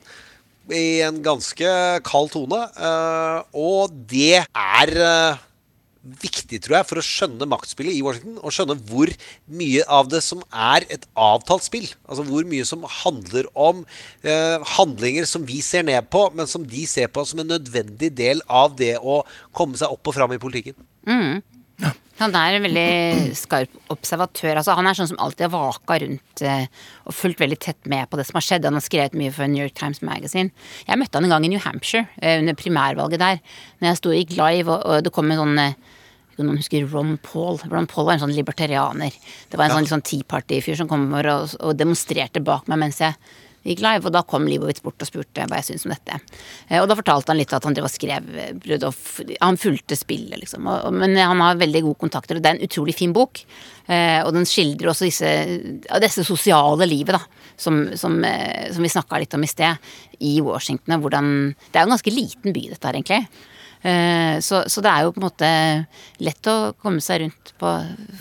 i en ganske kald tone. Eh, og det er eh, viktig, tror jeg, for å skjønne maktspillet i Washington. Og skjønne hvor mye av det som er et avtalt spill. Altså hvor mye som handler om eh, handlinger som vi ser ned på, men som de ser på som en nødvendig del av det å komme seg opp og fram i politikken. Han er en veldig skarp observatør. Altså, han er sånn som alltid har vaka rundt eh, og fulgt veldig tett med på det som har skjedd. Han har skrevet mye for New York Times Magazine. Jeg møtte han en gang i New Hampshire eh, under primærvalget der. Når jeg sto og gikk live, og, det kom en sånn eh, noen husker Ron Paul. Ron Paul var en sånn libertarianer. Det var en sånn, litt sånn Tea Party-fyr som kom over og, og demonstrerte bak meg mens jeg gikk live, og da kom Leibowitz bort og spurte hva jeg syntes om dette. Eh, Og da fortalte han litt at han drev og skrev eh, Han fulgte spillet, liksom. Men han har veldig gode kontakter, og det er en utrolig fin bok. Eh, og den skildrer også disse, disse sosiale livet, da. Som, som, som vi snakka litt om i sted, i Washington. Hvordan Det er jo en ganske liten by, dette her, egentlig. Eh, Så, så det er jo på en måte lett å komme seg rundt på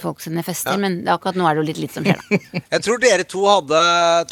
folk sine fester, men akkurat nå er det jo litt litt som skjer, da. [laughs] Jeg tror dere to hadde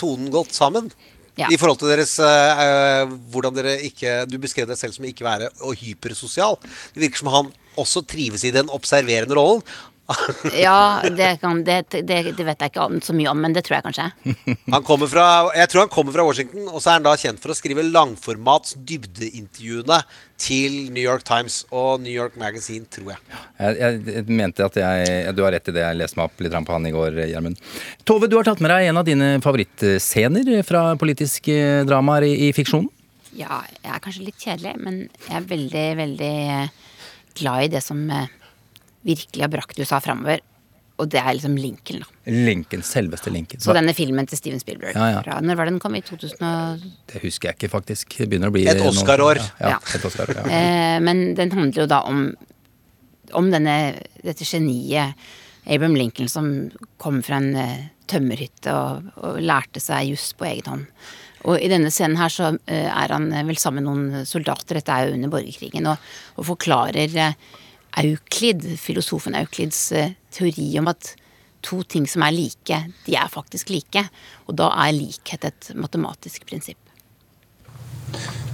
tonen godt sammen. Ja. I forhold til deres eh, Hvordan dere ikke Du beskrev deg selv som ikke være og hypersosial. Det virker som han også trives i den observerende rollen. [laughs] Ja, det, kan, det, det, det vet jeg ikke så mye om, men det tror jeg kanskje. [laughs] Han kommer fra, jeg tror han kommer fra Washington, og så er han da kjent for å skrive langformats dybdeintervjuene til New York Times og New York Magazine, tror jeg. Jeg, jeg, jeg mente at jeg Du har rett i det. Jeg leste meg opp litt på han i går, Gjermund. Tove, du har tatt med deg en av dine favorittscener fra politiske dramaer i, i fiksjonen. Ja, jeg er kanskje litt kjedelig, men jeg er veldig, veldig eh, glad i det som eh, virkelig har brakt USA framover. Og det er liksom Lincoln, da. Lincoln, selveste Lincoln. Så denne filmen til Steven Spielberg. Ja, ja. Når var det den kom? I 2000 og... Det husker jeg ikke, faktisk. Det begynner å bli Et Oscar-år. Ja, ja, Ja. et Oscar, ja. Eh, men den handler jo da om, om denne, dette geniet Abraham Lincoln som kom fra en eh, tømmerhytte og, og lærte seg juss på egen hånd. Og i denne scenen her så eh, er han vel sammen med noen soldater, dette er jo under borgerkrigen, og, og forklarer Euklid, filosofen Euklids eh, teori om at to ting som er like, de er faktisk like. Og da er likhet et matematisk prinsipp.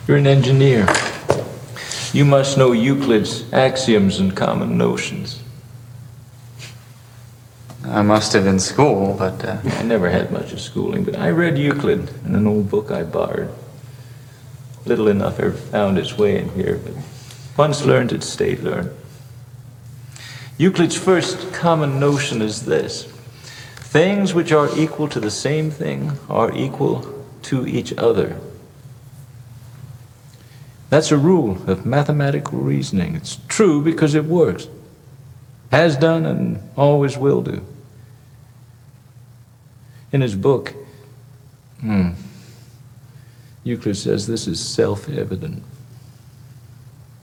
You're an engineer. You must know Euclid's axioms and common notions. I must have in school, but uh, I never had much of schooling, but I read Euclid in an old book I borrowed. Little enough ever found its way in here, but once learned, it stayed learned. Euclid's first common notion is this things which are equal to the same thing are equal to each other. That's a rule of mathematical reasoning. It's true because it works, has done, and always will do. In his book, hmm, Euclid says this is self evident.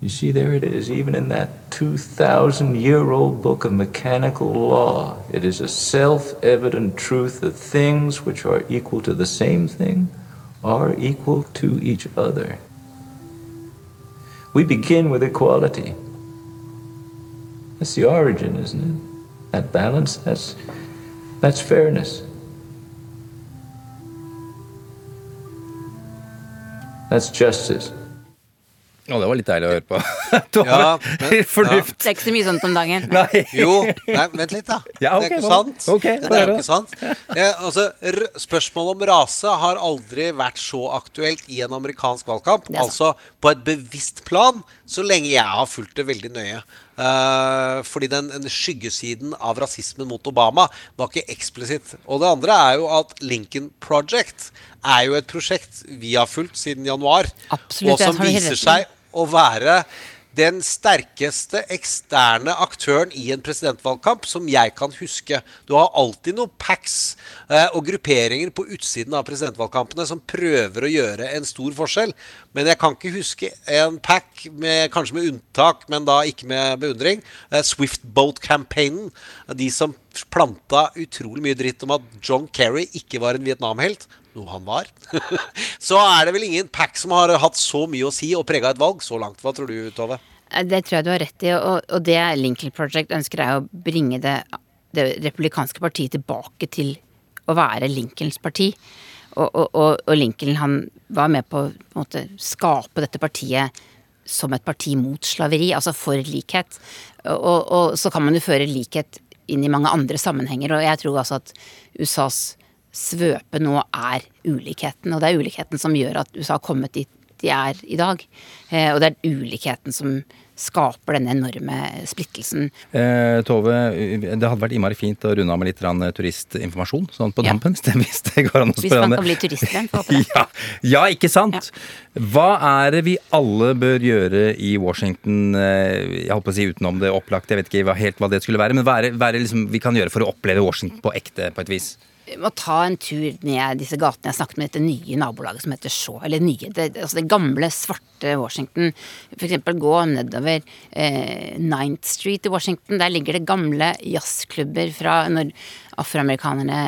You see, there it is, even in that 2,000 year old book of mechanical law. It is a self evident truth that things which are equal to the same thing are equal to each other. We begin with equality. That's the origin, isn't it? That balance, that's, that's fairness. That's justice. Å, det var litt deilig å høre på. [laughs] Tove, Ja, men- Fornuft. Det er ikke så mye sånt om dagen. Nei. Jo, nei, vent litt, da. Ja, ok, det er ikke hva? sant. Ok, det er jo ikke sant. Ja, altså, r spørsmålet om rase har aldri vært så aktuelt i en amerikansk valgkamp. Det er. Altså på et bevisst plan, så lenge jeg har fulgt det veldig nøye. Eh, fordi den, den skyggesiden av rasismen mot Obama var ikke eksplisitt. Og det andre er jo at Lincoln Project er jo et prosjekt vi har fulgt siden januar. Absolutt, og som har du helt viser rett i. seg å være den sterkeste eksterne aktøren i en presidentvalgkamp som jeg kan huske. Du har alltid noen packs eh, og grupperinger på utsiden av presidentvalgkampene som prøver å gjøre en stor forskjell. Men jeg kan ikke huske en pack, med, kanskje med unntak, men da ikke med beundring. Eh, Swift Boat-campaignen. De som planta utrolig mye dritt om at John Kerry ikke var en Vietnam-helt noe han var, [laughs] så er det vel ingen pack som har hatt så mye å si og prega et valg så langt. Hva tror du, Tove? Eh, Det tror jeg du har rett i, og, og det Lincoln Project ønsker er å bringe det, det republikanske partiet tilbake til å være Lincolns parti. Og, og, og, Lincoln han var med på å skape dette partiet som et parti mot slaveri, altså for likhet. Og, og så kan man jo føre likhet inn i mange andre sammenhenger, og jeg tror altså at USAs svøpe nå er ulikheten, og det er ulikheten som gjør at USA har kommet dit de er i dag. Eh, og det er ulikheten som skaper denne enorme splittelsen. Eh, Tove, det hadde vært innmari fint å runde av med litt turistinformasjon sånn på Ja. dampen. [laughs] Hvis det går an å spørre man om det. kan bli turist får håpe. [laughs] Ja, ja, ikke sant? Hva er det vi alle bør gjøre i Washington, eh, jeg holdt på å si utenom det opplagte, jeg vet ikke helt hva det skulle være, men hva er det, hva er det liksom vi kan gjøre for å oppleve Washington på ekte, på et vis? Vi må ta en tur ned disse gatene. Jeg snakket med dette nye nabolaget som heter Shaw. Eller nye, det, altså det gamle, svarte Washington. Eksempel gå nedover eh, 9th Street i Washington. Der ligger det gamle jazzklubber fra når afroamerikanerne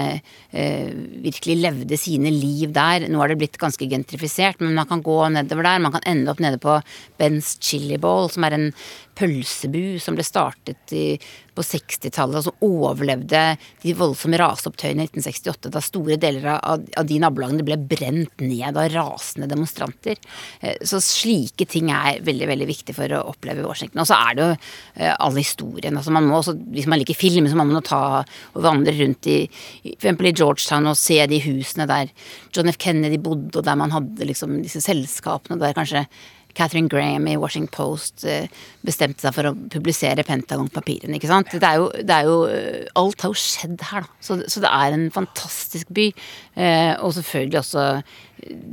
eh, virkelig levde sine liv der. Nå er det blitt ganske gentrifisert, men man kan gå nedover der. Man kan ende opp nede på Ben's Chili Bowl, som er en pølsebu som ble startet i, på 60-tallet, og som overlevde de voldsomme raseopptøyene i 1968, da store deler av, av de nabolagene ble brent ned av rasende demonstranter. Eh, Så slike ting er veldig veldig viktig for å oppleve Washington. Og så er det jo eh, all historien. Altså man må også, hvis man liker film, så må man jo ta og vandre rundt i for eksempel i Georgetown og se de husene der John F. Kennedy bodde, og der man hadde liksom disse selskapene, der kanskje Catherine Graham i Washington Post eh, bestemte seg for å publisere Pentagon-papirene. ikke sant? Det er jo, det er jo, eh, alt har jo skjedd her, da. Så, så det er en fantastisk by. Eh, og selvfølgelig også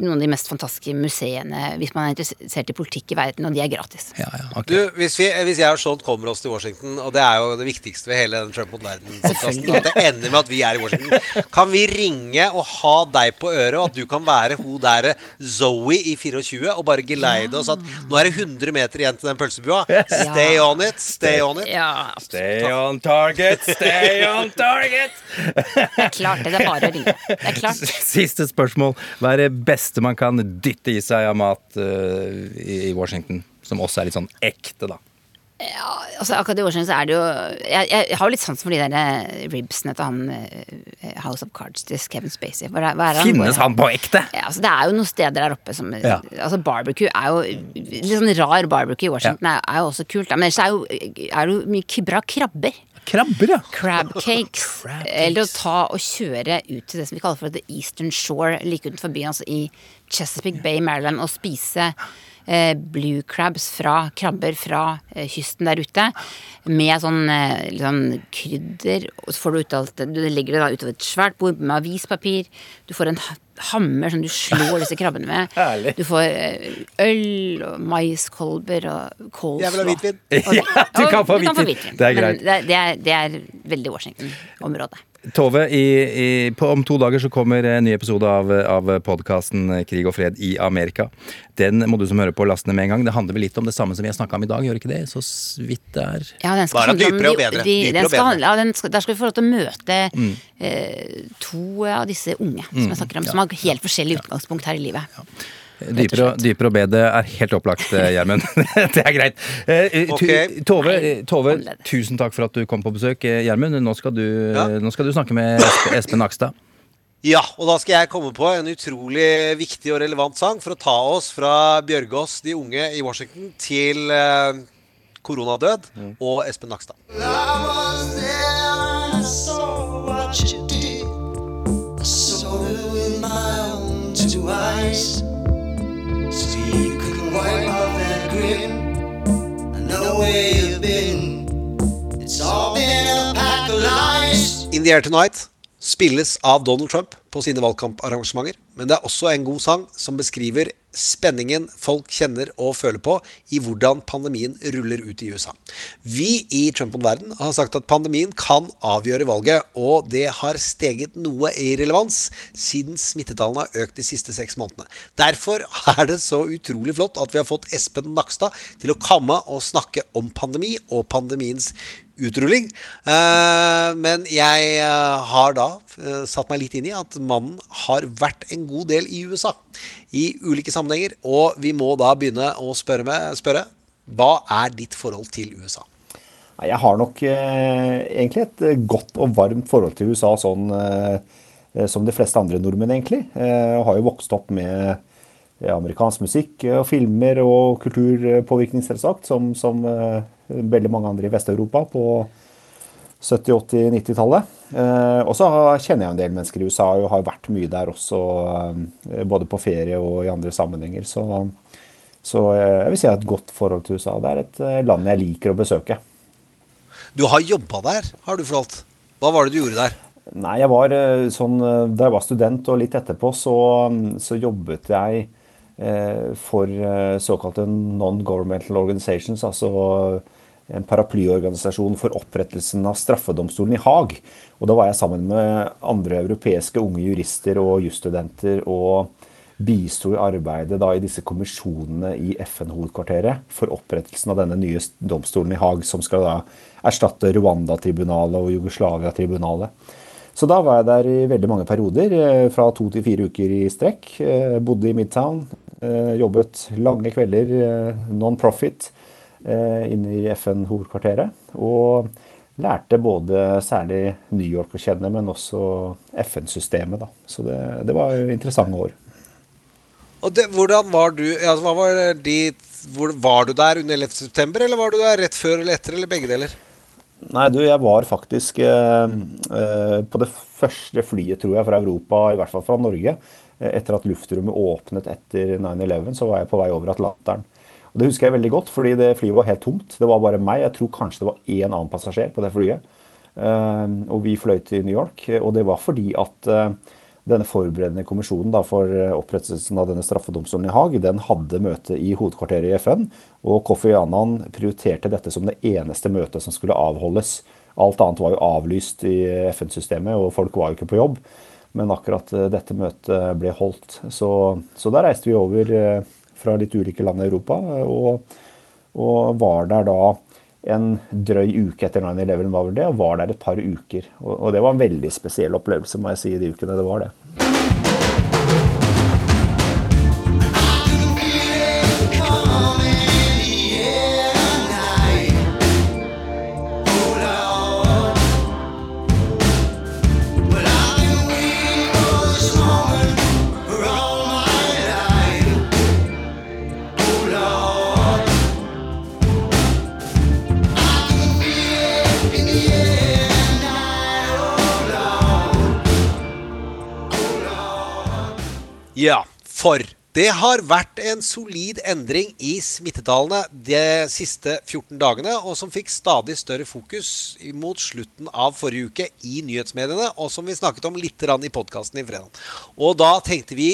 noen av de mest fantastiske museene hvis man er interessert i politikk i verden, og de er gratis. Du, hvis, vi, hvis jeg og Sean kommer oss til Washington, og det er jo det viktigste ved hele den Trump mot verden-podkasten, at det ender med at vi er i Washington, kan vi ringe og ha deg på øret, og at du kan være hun der Zoe i 24 og bare geleide oss at nå er det 100 meter igjen til den pølsebua. Stay on it, stay on it. Ja, Stay on target, stay on target! det er klart det. Det er bare å ringe. Det er klart. Siste spørsmål. Hva er beste man kan dytte i seg av mat uh, i Washington? Som også er litt sånn ekte, da. Altså, akkurat i Washington så er det jo Jeg, jeg har jo litt sans for de der eh, ribsene til han eh, House of Cards til Kevin Spacey. Hva hva det Finnes han på ekte? Ja, altså, det er jo noen steder der oppe som Ja. Altså Barbecue er jo Litt sånn rar barbecue i Washington er, er jo også kult. Men ellers er jo, er jo mye bra krabber. Krabber, ja. Crab [laughs] cakes. Eller å ta og kjøre ut til det som vi kaller for The Eastern Shore, like utenfor byen, altså i Chesapeake Bay, Maryland, og spise eh, blue crabs fra krabber fra eh, kysten der ute. Med sånn, eh, sånn krydder. Og så får du ut alt det. Du legger det da utover et svært bord med avispapir. Du får en hammer som du slår disse krabbene med. [laughs] Herlig. Du får eh, øl og maiskolber og kålslå. Jeg vil ha hvitvin. [laughs] Ja, du kan få hvitvin. Det er greit. det, det, er, det er veldig Washington-området. Tove, i, i, på, om to dager så kommer en ny episode av, av podkasten Krig og fred i Amerika. Den må du som hører på laste ned med en gang. Det handler vel litt om det samme som vi har snakka om i dag, gjør ikke det? Så vidt det er. Ja, den skal Bare handle om dypere og de- bedre. De, Dypere den skal, handle- ja, den skal, der skal vi få lov til å møte Mm. eh, to av disse unge som jeg snakker om, som har helt forskjellig utgangspunkt her i livet. Dypere dypere og bedre er helt opplagt, eh, Gjermund. [laughs] [laughs] det er greit. Eh, tu, Tove, eh, Tove tusen takk for at du kom på besøk. Eh, Gjermund, nå, Ja. nå skal du snakke med Espen, Nakstad. Ja, og da skal jeg komme på en utrolig viktig og relevant sang for å ta oss fra Bjørgaas, de unge i Washington, til eh, koronadød og Espen Nakstad. I In the Air Tonight spilles av Donald Trump på sine valgkamparrangementer. Men det er også en god sang som beskriver spenningen folk kjenner og føler på i hvordan pandemien ruller ut i USA. Vi i Trump om verden har sagt at pandemien kan avgjøre valget, og det har steget noe i relevans siden smittetallene har økt de siste seks månedene. Derfor er det så utrolig flott at vi har fått Espen Nakstad til å komme og snakke om pandemi og pandemiens utrulling. Eh, men jeg eh, har da eh, satt meg litt inn i at mannen har vært en god del i USA. I ulike sammenhenger. Og vi må da begynne å spørre, med, spørre hva er ditt forhold til USA? Jeg har nok egentlig et godt og varmt forhold til USA, sånn som de fleste andre nordmenn, egentlig. Jeg har jo vokst opp med amerikansk musikk eh, og filmer og kulturpåvirkning, selvsagt, som, som eh, veldig mange andre i Vest-Europa på 70-, 80-, 90-tallet. Eh, og så kjenner jeg en del mennesker i USA og har vært mye der også, eh, både på ferie og i andre sammenhenger. Så, så eh, jeg vil si jeg har et godt forhold til USA. Det er et eh, land jeg liker å besøke. Du har jobba der, har du fortalt. Hva var det du gjorde der? Nei, jeg var eh, sånn eh, Da jeg var student og litt etterpå, så, så jobbet jeg eh, for eh, såkalte non-governmental organizations, altså en paraplyorganisasjon for opprettelsen av straffedomstolen i Haag. Og da var jeg sammen med andre europeiske unge jurister og jusstudenter og bisto i arbeidet da i disse kommisjonene i FN-hovedkvarteret for opprettelsen av denne nye domstolen i Haag, som skal da erstatte Rwanda-tribunalet og Jugoslavia-tribunalet. Så da var jeg der i veldig mange perioder, eh, fra to til fire uker i strekk. Eh, Bodde i Midtown. Eh, Jobbet lange kvelder, eh, non-profit, eh, inne i FN-hovedkvarteret. Og lærte både særlig New York å kjenne, men også FN-systemet. da. Så det, det var interessante år. Og det, hvordan var du altså, var, ditt, hvor, var du der under 11. september, eller var du der rett før eller etter, eller begge deler? Nei, du, jeg var faktisk eh, eh, på det første flyet, tror jeg, fra Europa, i hvert fall fra Norge. Eh, Etter at luftrommet åpnet etter 9-11, så var jeg på vei over Atlanteren. Og Det husker jeg veldig godt, fordi det flyet var helt tomt. Det var bare meg. Jeg tror kanskje det var én annen passasjer på det flyet. Eh, og vi fløy til New York, og det var fordi at eh, denne forberedende kommisjonen for opprettelsen av denne straffedomstolen i Haag, den hadde møte i hovedkvarteret i FN. Og Kofi Annan prioriterte dette som det eneste møtet som skulle avholdes. Alt annet var jo avlyst i FN-systemet, og folk var jo ikke på jobb. Men akkurat eh, dette møtet ble holdt. Så, så da reiste vi over eh, fra litt ulike land i Europa, eh, og, og var der da en drøy uke etter 9-11 var vel det, og var der et par uker. Og, og det var en veldig spesiell opplevelse, må jeg si, de ukene det var det. Ja, for det har vært en solid endring i smittetallene de siste 14 dagene, og som fikk stadig større fokus mot slutten av forrige uke i nyhetsmediene, og som vi snakket om litt i podkasten i fredag. Og da tenkte vi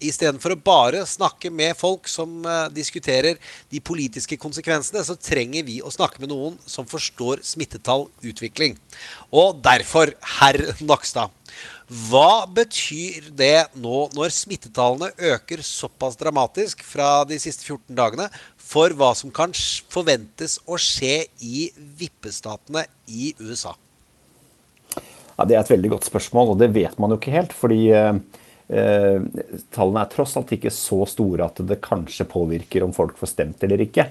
istedenfor å bare snakke med folk som eh, diskuterer de politiske konsekvensene, så trenger vi å snakke med noen som forstår smittetallutvikling. Og derfor, herr Nakstad. Hva betyr det nå når smittetallene øker såpass dramatisk fra de siste 14 dagene, for hva som kan forventes å skje i vippestatene i USA? Ja, Det er et veldig godt spørsmål, og det vet man jo ikke helt. Fordi eh, tallene er tross alt ikke så store at det kanskje påvirker om folk får stemt eller ikke.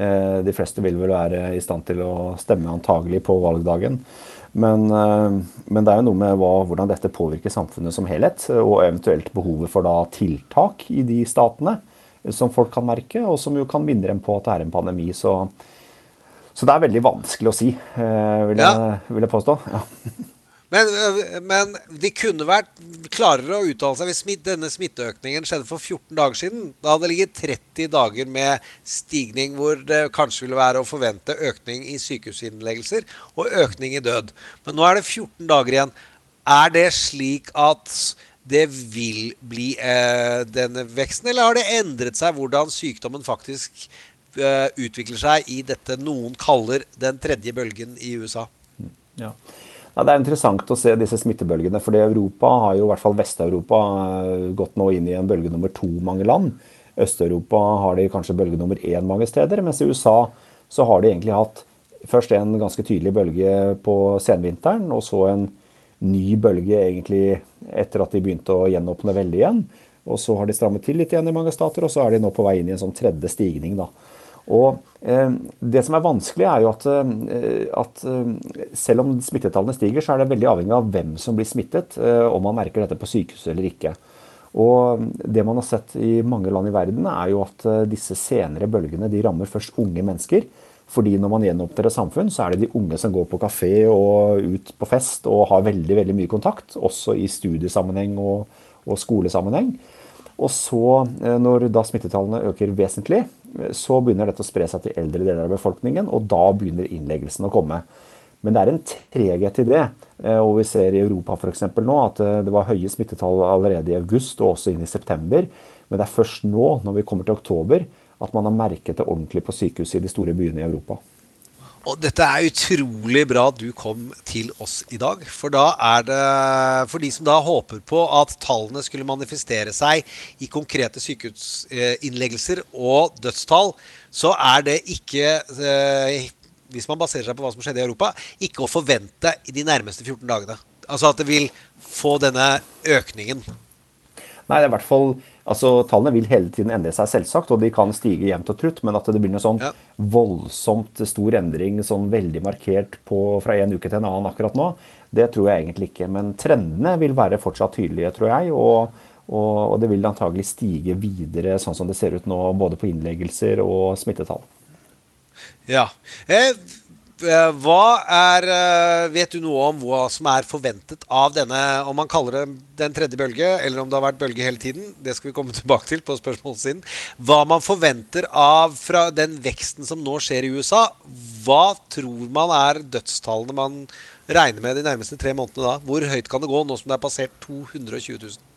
Eh, de fleste vil vel være i stand til å stemme antagelig på valgdagen. Men, eh, men det er jo noe med hva, hvordan dette påvirker samfunnet som helhet, og eventuelt behovet for da tiltak i de statene eh, som folk kan merke, og som jo kan minne dem på at det er en pandemi. Så, så det er veldig vanskelig å si, eh, vil jeg, vil jeg påstå. Ja. Men, men de kunne vært klarere å uttale seg hvis denne smitteøkningen skjedde for 14 dager siden. Da hadde det ligget 30 dager med stigning hvor det kanskje ville være å forvente økning i sykehusinnleggelser og økning i død. Men nå er det 14 dager igjen. Er det slik at det vil bli eh, denne veksten, eller har det endret seg hvordan sykdommen faktisk eh, utvikler seg i dette noen kaller den tredje bølgen i USA? Ja. Ja, det er interessant å se disse smittebølgene. fordi Europa har jo, i hvert fall Vest-Europa eh, gått nå inn i en bølge nummer to mange land. Øst-Europa har de kanskje bølge nummer én mange steder. Mens i USA så har de egentlig hatt først en ganske tydelig bølge på senvinteren, og så en ny bølge egentlig etter at de begynte å gjenåpne veldig igjen. Og så har de strammet til litt igjen i mange stater, og så er de nå på vei inn i en sånn tredje stigning. da. Og Det som er vanskelig, er jo at, eh, at eh, selv om smittetallene stiger, så er det veldig avhengig av hvem som blir smittet, eh, om man merker dette på sykehuset eller ikke. Og Det man har sett i mange land i verden, er jo at eh, disse senere bølgene de rammer først unge mennesker. Fordi når man gjenåpner et samfunn, så er det de unge som går på kafé og ut på fest og har veldig veldig mye kontakt, også i studiesammenheng og, og skolesammenheng. Og så, eh, når da smittetallene øker vesentlig, eh, så begynner dette å spre seg til eldre deler av befolkningen, og da begynner innleggelsen å komme. Men det er en treghet i det. eh, Og vi ser i Europa eksempel nå at det var høye smittetall allerede i august og også inn i september. Men det er først nå, når vi kommer til oktober, at man har merket det ordentlig på sykehuset i de store byene i Europa. Og dette er utrolig bra at du kom til oss i dag. For da er det For de som da håper på at tallene skulle manifestere seg i konkrete sykehusinnleggelser og dødstall, så er det ikke eh, Hvis man baserer seg på hva som skjedde i Europa, ikke å forvente i de nærmeste 14 dagene. Altså at det vil få denne økningen? Nei, det er i hvert fall Altså, Tallene vil hele tiden endre seg, selvsagt, og de kan stige jevnt og trutt. Men at det blir noe sånn voldsomt stor endring, sånn veldig markert på, fra en uke til en annen akkurat nå, det tror jeg egentlig ikke. Men trendene vil være fortsatt tydelige, tror jeg. Og, og, og det vil antagelig stige videre, sånn som det ser ut nå, både på innleggelser og smittetall. Ja. Eh, hva er eh, Vet du noe om hva som er forventet av denne, om man kaller det den tredje bølge, eller om det har vært bølge hele tiden? Det skal vi komme [laughs] tilbake til på spørsmålssiden. Hva man forventer av fra den veksten som nå skjer i USA. Hva tror man er dødstallene man regner med de nærmeste tre månedene da? Hvor høyt kan det gå nå som det er passert 220 000?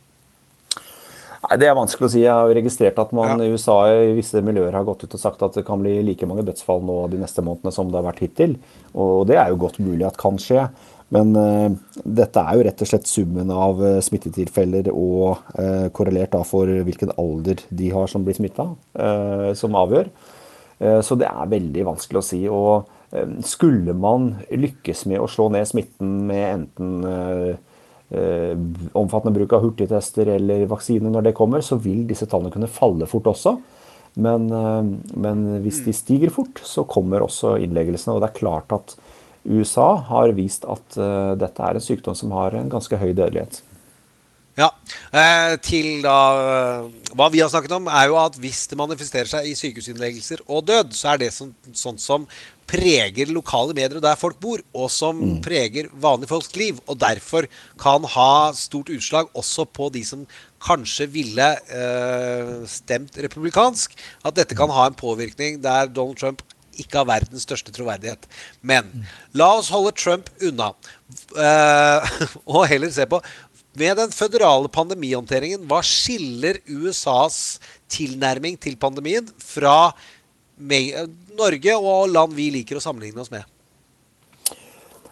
Nei, Det er vanskelig å si. Jeg har jo registrert at man i USA i visse miljøer har gått ut og sagt at det kan bli like mange dødsfall nå de neste månedene som det har vært hittil. Og det er jo godt mulig at kan skje. Men uh, dette er jo rett og slett summen av uh, smittetilfeller og uh, korrelert da for hvilken alder de har som blir smitta, som avgjør. så det er veldig vanskelig å si. Og skulle man lykkes med å slå ned smitten med enten omfattende bruk av hurtigtester eller vaksine når det kommer, så vil disse tallene kunne falle fort også. Men, eh, men, hvis de stiger fort, så kommer også innleggelsene. Og det er klart at USA har vist at uh, dette er en sykdom som har en ganske høy dødelighet. Ja. Eh, til da Hva vi har snakket om, er jo at hvis det manifesterer seg i sykehusinnleggelser og død, så er det sånn, sånt som preger lokale medier der folk bor, og som mm. preger vanlige folks liv. Og derfor kan ha stort utslag også på de som kanskje ville eh, stemt republikansk. At dette kan ha en påvirkning der Donald Trump ikke har verdens største troverdighet. Men la oss holde Trump unna. Eh, [laughs] og heller se på med den føderale pandemihåndteringen, hva skiller USAs tilnærming til pandemien fra Norge og land vi liker å sammenligne oss med?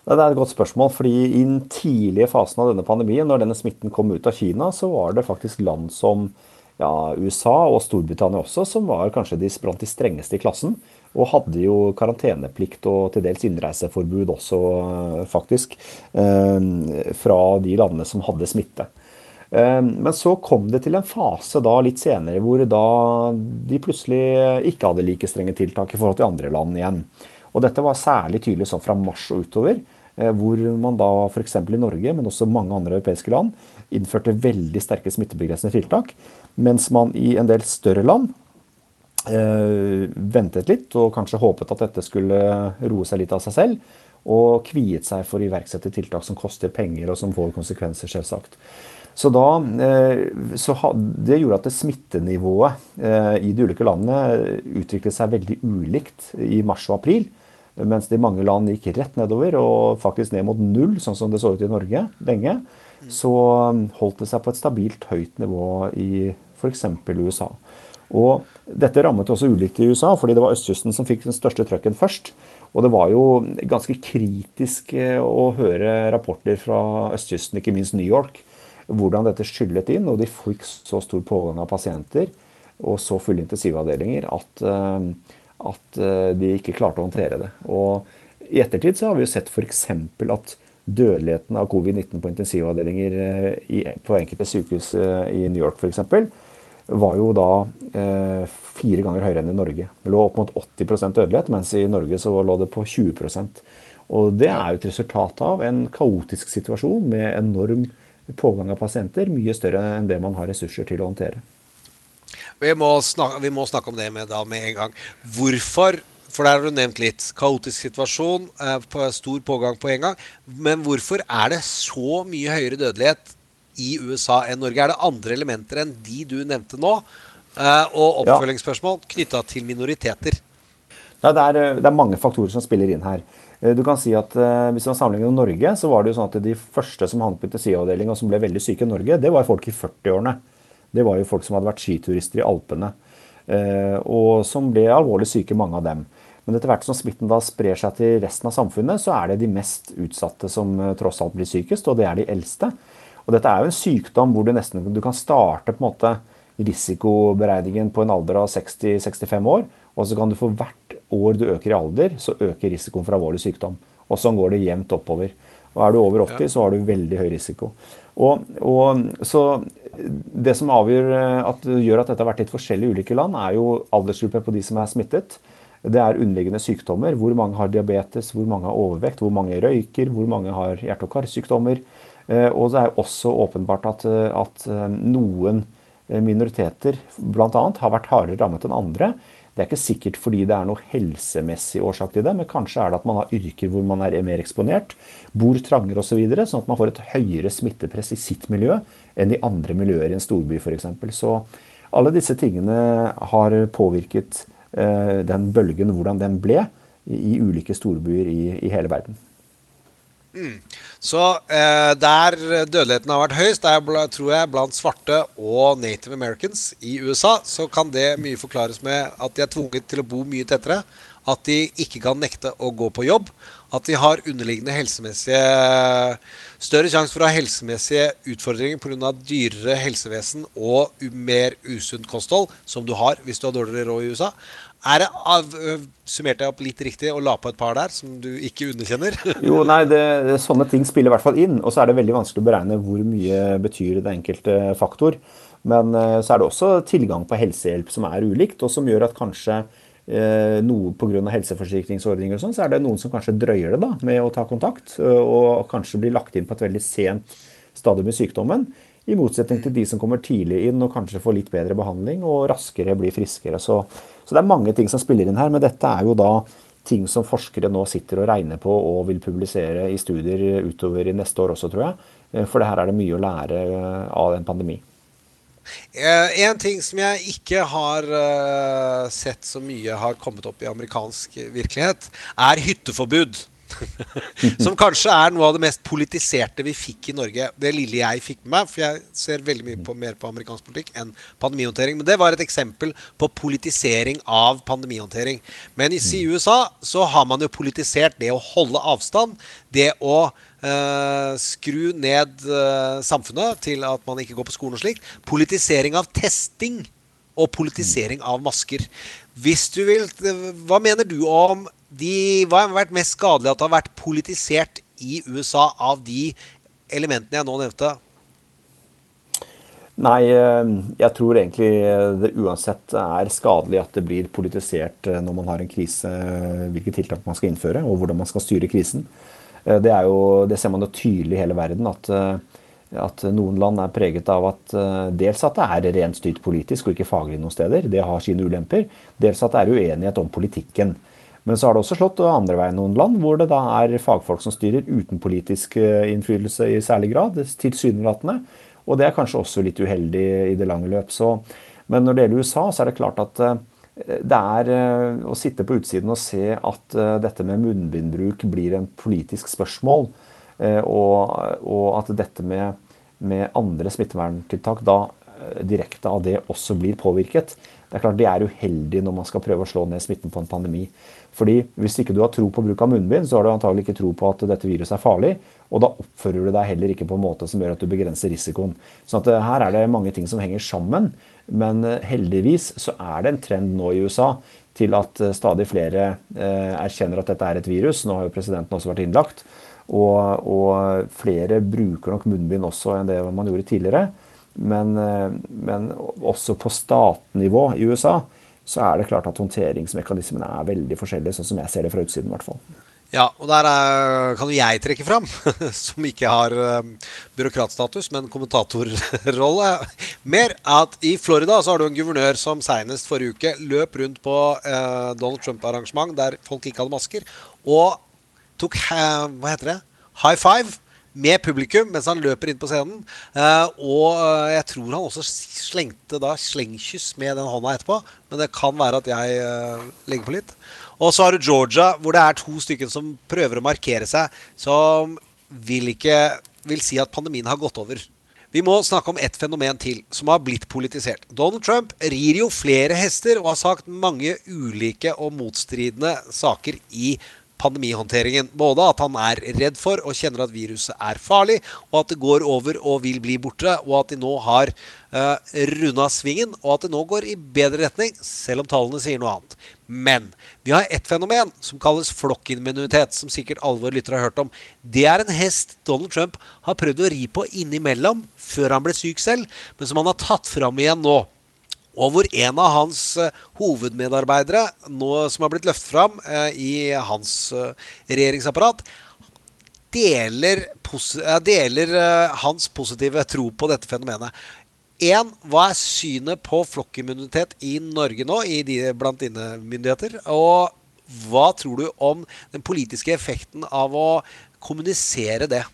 Det er et godt spørsmål. fordi I den tidlige fasen av denne pandemien, når denne smitten kom ut av Kina, så var det faktisk land som ja, USA og Storbritannia også, som var kanskje de, blant de strengeste i klassen. Og hadde jo karanteneplikt og til dels innreiseforbud også, faktisk, eh, fra de landene som hadde smitte. Ehm, men så kom det til en fase da litt senere hvor da de plutselig ikke hadde like strenge tiltak i forhold til andre land igjen. Og dette var særlig tydelig sånn fra mars og utover, eh, hvor man da f.eks. i Norge, men også mange andre europeiske land, innførte veldig sterke smittebegrensende tiltak. Mens man i en del større land øh, ventet litt og kanskje håpet at dette skulle roe seg litt av seg selv. Og kviet seg for å iverksette tiltak som koster penger og som får konsekvenser, selvsagt. Så da, eh, så Det gjorde at smittenivået eh, i de ulike landene utviklet seg veldig ulikt i mars og april. Mens det i mange land gikk rett nedover, og faktisk ned mot null, sånn som det så ut i Norge lenge. Så holdt det seg på et stabilt høyt nivå i f.eks. USA. Og dette rammet også ulikt i USA, fordi det var østkysten som fikk den største trøkken først. Og det var jo ganske kritisk eh, å høre rapporter fra østkysten, ikke minst New York, hvordan dette skyllet inn. Og de fikk så stor pågang av pasienter og så fulle intensivavdelinger at, eh, at eh, de ikke klarte å håndtere det. Og i ettertid så har vi jo sett f.eks. at dødeligheten av covid-19 på intensivavdelinger i, på enkelte sykehus i New York f.eks. var jo da eh, fire ganger høyere enn i Norge. Det lå opp mot 80% dødelighet, mens i Norge så lå det på 20% Og det er jo et resultat av en kaotisk situasjon med enorm pågang av pasienter mye større enn det man har ressurser til å håndtere. Vi må snakke, vi må snakke om det med, da, med en gang. Hvorfor for der har du nevnt litt. Kaotisk situasjon, eh, stor pågang på en gang. Men hvorfor er det så mye høyere dødelighet i USA enn Norge? Er det andre elementer enn de du nevnte nå? Eh, og oppfølgingsspørsmål knytta til minoriteter? Ja, det, er, det er mange faktorer som spiller inn her. Eh, du kan si at uh, Hvis man sammenligner med Norge, så var det jo sånn at de første som havnet på og som ble veldig syke i Norge, det var folk i 40-årene. Det var jo folk som hadde vært skiturister i Alpene. Og som ble alvorlig syke, mange av dem. Men etter hvert som smitten da sprer seg til resten av samfunnet, så er det de mest utsatte som tross alt blir sykest, og det er de eldste. Og dette er jo en sykdom hvor du nesten du kan starte på en måte risikoberegningen på en alder av 60-65 år, og så kan du for hvert år du øker i alder, så øker risikoen for alvorlig sykdom. Og sånn går det jevnt oppover. Og er du over 80, så har du veldig høy risiko. Og, og, så Det som avgjør eh, at, gjør at dette har vært litt forskjellig i ulike land, er jo aldersgruppe på de som er smittet. Det er underliggende sykdommer. Hvor mange har diabetes, hvor mange har overvekt, hvor mange røyker, hvor mange har hjerte- og karsykdommer. Eh, og det er også åpenbart at, at noen minoriteter bl.a. har vært hardere rammet enn andre. Det er ikke sikkert fordi det er noe helsemessig årsak til det, men kanskje er det at man har yrker hvor man er mer eksponert, bor trangere osv., så videre, sånn at man får et høyere smittepress i sitt miljø enn i andre miljøer i en storby f.eks. Så alle disse tingene har påvirket eh, den bølgen, hvordan den ble, i, ulike storbyer i hele verden. Mm. Så eh, der dødeligheten har vært høyest, der tror jeg blant svarte og native americans i USA, så kan det mye forklares med at de er tvunget til å bo mye tettere. At de ikke kan nekte å gå på jobb. At de har underliggende helsemessige Større sjanse for å ha helsemessige utfordringer pga. dyrere helsevesen og mer usunt kosthold, som du har hvis du har dårligere råd i USA. Er det av, Summerte jeg opp litt riktig og la på et par der som du ikke underkjenner? [laughs] jo, nei, det, Sånne ting spiller i hvert fall inn. Og så er det veldig vanskelig å beregne hvor mye betyr det enkelte faktor. Men så er det også tilgang på helsehjelp som er ulikt, og som gjør at kanskje eh, noe pga. helseforsikringsordninger og sånn, så er det noen som kanskje drøyer det da med å ta kontakt, og kanskje blir lagt inn på et veldig sent stadium i sykdommen. I motsetning til de som kommer tidlig inn og kanskje får litt bedre behandling og raskere blir friskere. Så, så, det er mange ting som spiller inn her, men dette er jo da ting som forskere nå sitter og regner på og vil publisere i studier utover i neste år også, tror jeg. For det her er det mye å lære av en pandemi. En ting som jeg ikke har sett så mye har kommet opp i amerikansk virkelighet, er hytteforbud. [laughs] som kanskje er noe av det mest politiserte vi fikk i Norge. Det lille jeg fikk med meg, for jeg ser veldig mye på, mer på amerikansk politikk enn pandemihåndtering. Men det var et eksempel på politisering av pandemihåndtering. Men i USA så har man jo politisert det å holde avstand, det å Uh, skru ned uh, samfunnet til at man ikke går på skolen og slikt. Politisering av testing og politisering av masker. Hvis du vil, Hva mener du om de, hva har vært mest skadelig at det har vært politisert i USA av de elementene jeg nå nevnte? Nei, jeg tror egentlig det uansett er skadelig at det blir politisert når man har en krise, hvilke tiltak man skal innføre og hvordan man skal styre krisen. Det, jo, det ser man jo tydelig i hele verden. at at noen land er preget av at dels at det er rent styrt politisk og ikke faglig noen steder. Det har sine ulemper. Dels at det er uenighet om politikken. Men så har det også slått andre veien noen land, hvor det da er fagfolk som styrer uten politisk innflytelse i særlig grad, tilsynelatende. Og det er kanskje også litt uheldig i det lange løp. Men når det gjelder USA, så er det klart at det er å sitte på utsiden og se at dette med munnbindbruk blir en politisk spørsmål, og, og at dette med, med andre smitteverntiltak da direkte av det også blir påvirket. Det er klart det er uheldig når man skal prøve å slå ned smitten på en pandemi. Fordi Hvis ikke du har tro på bruk av munnbind, så har du antagelig ikke tro på at dette viruset er farlig. Og da oppfører du deg heller ikke på en måte som gjør at du begrenser risikoen. Så at her er det mange ting som henger sammen. Men heldigvis så er det en trend nå i USA til at stadig flere erkjenner at dette er et virus. Nå har jo presidenten også vært innlagt. Og, og flere bruker nok munnbind også enn det man gjorde tidligere. Men, men også på statnivå i USA så er det klart at håndteringsmekanismene er veldig forskjellige, sånn som jeg ser det fra utsiden. I hvert fall. Ja, og der er, kan jo jeg trekke fram, [laughs] som ikke har um, byråkratstatus, men kommentatorrolle, mer at i Florida så har du en guvernør som senest forrige uke løp rundt på uh, Donald Trump-arrangement der folk ikke hadde masker, og tok uh, hva heter det? high five med publikum mens han løper inn på scenen. Uh, og jeg tror han også slengte da slengkyss med den hånda etterpå. Men det kan være at jeg legger på litt. Og så har du Georgia, hvor det er to stykker som prøver å markere seg, som vil ikke vil si at pandemien har gått over. Vi må snakke om ett fenomen til som har blitt politisert. Donald Trump rir jo flere hester og har sagt mange ulike og motstridende saker i pandemihåndteringen. Både at han er redd for og kjenner at viruset er farlig, og at det går over og vil bli borte, og at de nå har uh, runda svingen, og at det nå går i bedre retning, selv om tallene sier noe annet. Men vi har ett fenomen som kalles flokkimmunitet, som sikkert alle våre lyttere har hørt om. Det er en hest Donald Trump har prøvd å ri på innimellom, før han ble syk selv, men som han har tatt fram igjen nå. Og hvor en av hans uh, hovedmedarbeidere, nå, som har blitt løftet fram uh, i hans uh, regjeringsapparat, deler, deler hans positive tro på dette fenomenet. En, hva er synet på flokkimmunitet i Norge nå, i de, blant dine myndigheter? Og hva tror du om den politiske effekten av å kommunisere det?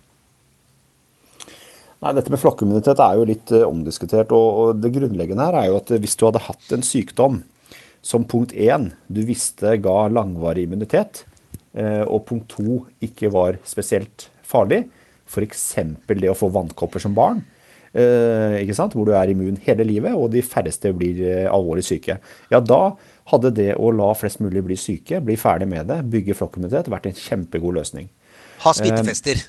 Nei, Dette med flokkimmunitet er jo litt uh, omdiskutert. Og, Det grunnleggende her er jo at hvis du hadde hatt en sykdom som punkt én du visste ga langvarig immunitet, uh, og punkt to ikke var spesielt farlig, f.eks. det å få vannkopper som barn, hvor du er immun hele livet, og de færreste blir alvorlig syke, ja da hadde det å la flest mulig bli syke, bli ferdig med det, bygge flokkimmunitet, vært en kjempegod løsning. Ha smittefester.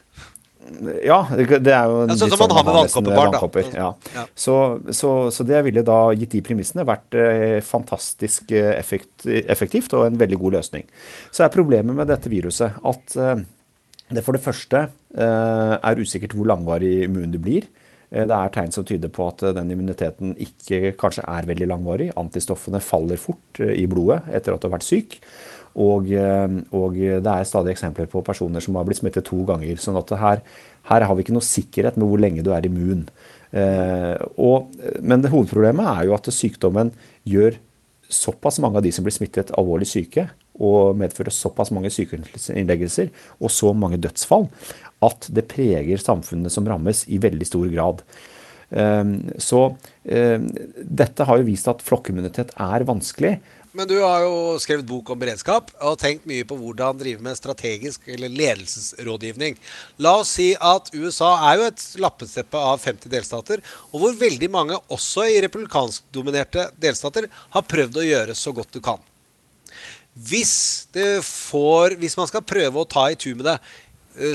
Ja, det er jo ja, sånn som man har med vannkoppebarn, da. Ja. Ja. Så, så, så, det ville da, gitt de premissene, vært eh, fantastisk eh, effekt, effektivt og en veldig god løsning. Så er problemet med dette viruset at eh, det for det første eh, er usikkert hvor langvarig immun du blir. Det er tegn som tyder på at den immuniteten ikke kanskje er veldig langvarig. Antistoffene faller fort i blodet etter at du har vært syk. Og, eh, og, det er stadig eksempler på personer som har blitt smittet to ganger. sånn at her, her har vi ikke noe sikkerhet med hvor lenge du er immun. Eh, og, men det, hovedproblemet er jo at sykdommen gjør såpass mange av de som blir smittet, alvorlig syke, og medfører såpass mange sykehusinnleggelser og så mange dødsfall, at det preger samfunnet som rammes, i veldig stor grad. Eh, så eh, dette har jo vist at flokkimmunitet er vanskelig. Men du har jo skrevet bok om beredskap og tenkt mye på hvordan drive med strategisk eller ledelsesrådgivning. La oss si at USA er jo et lappesteppe av 50 delstater, og hvor veldig mange, også i republikanskdominerte delstater, har prøvd å gjøre så godt du kan. Hvis, får, hvis man skal prøve å ta i tur med det,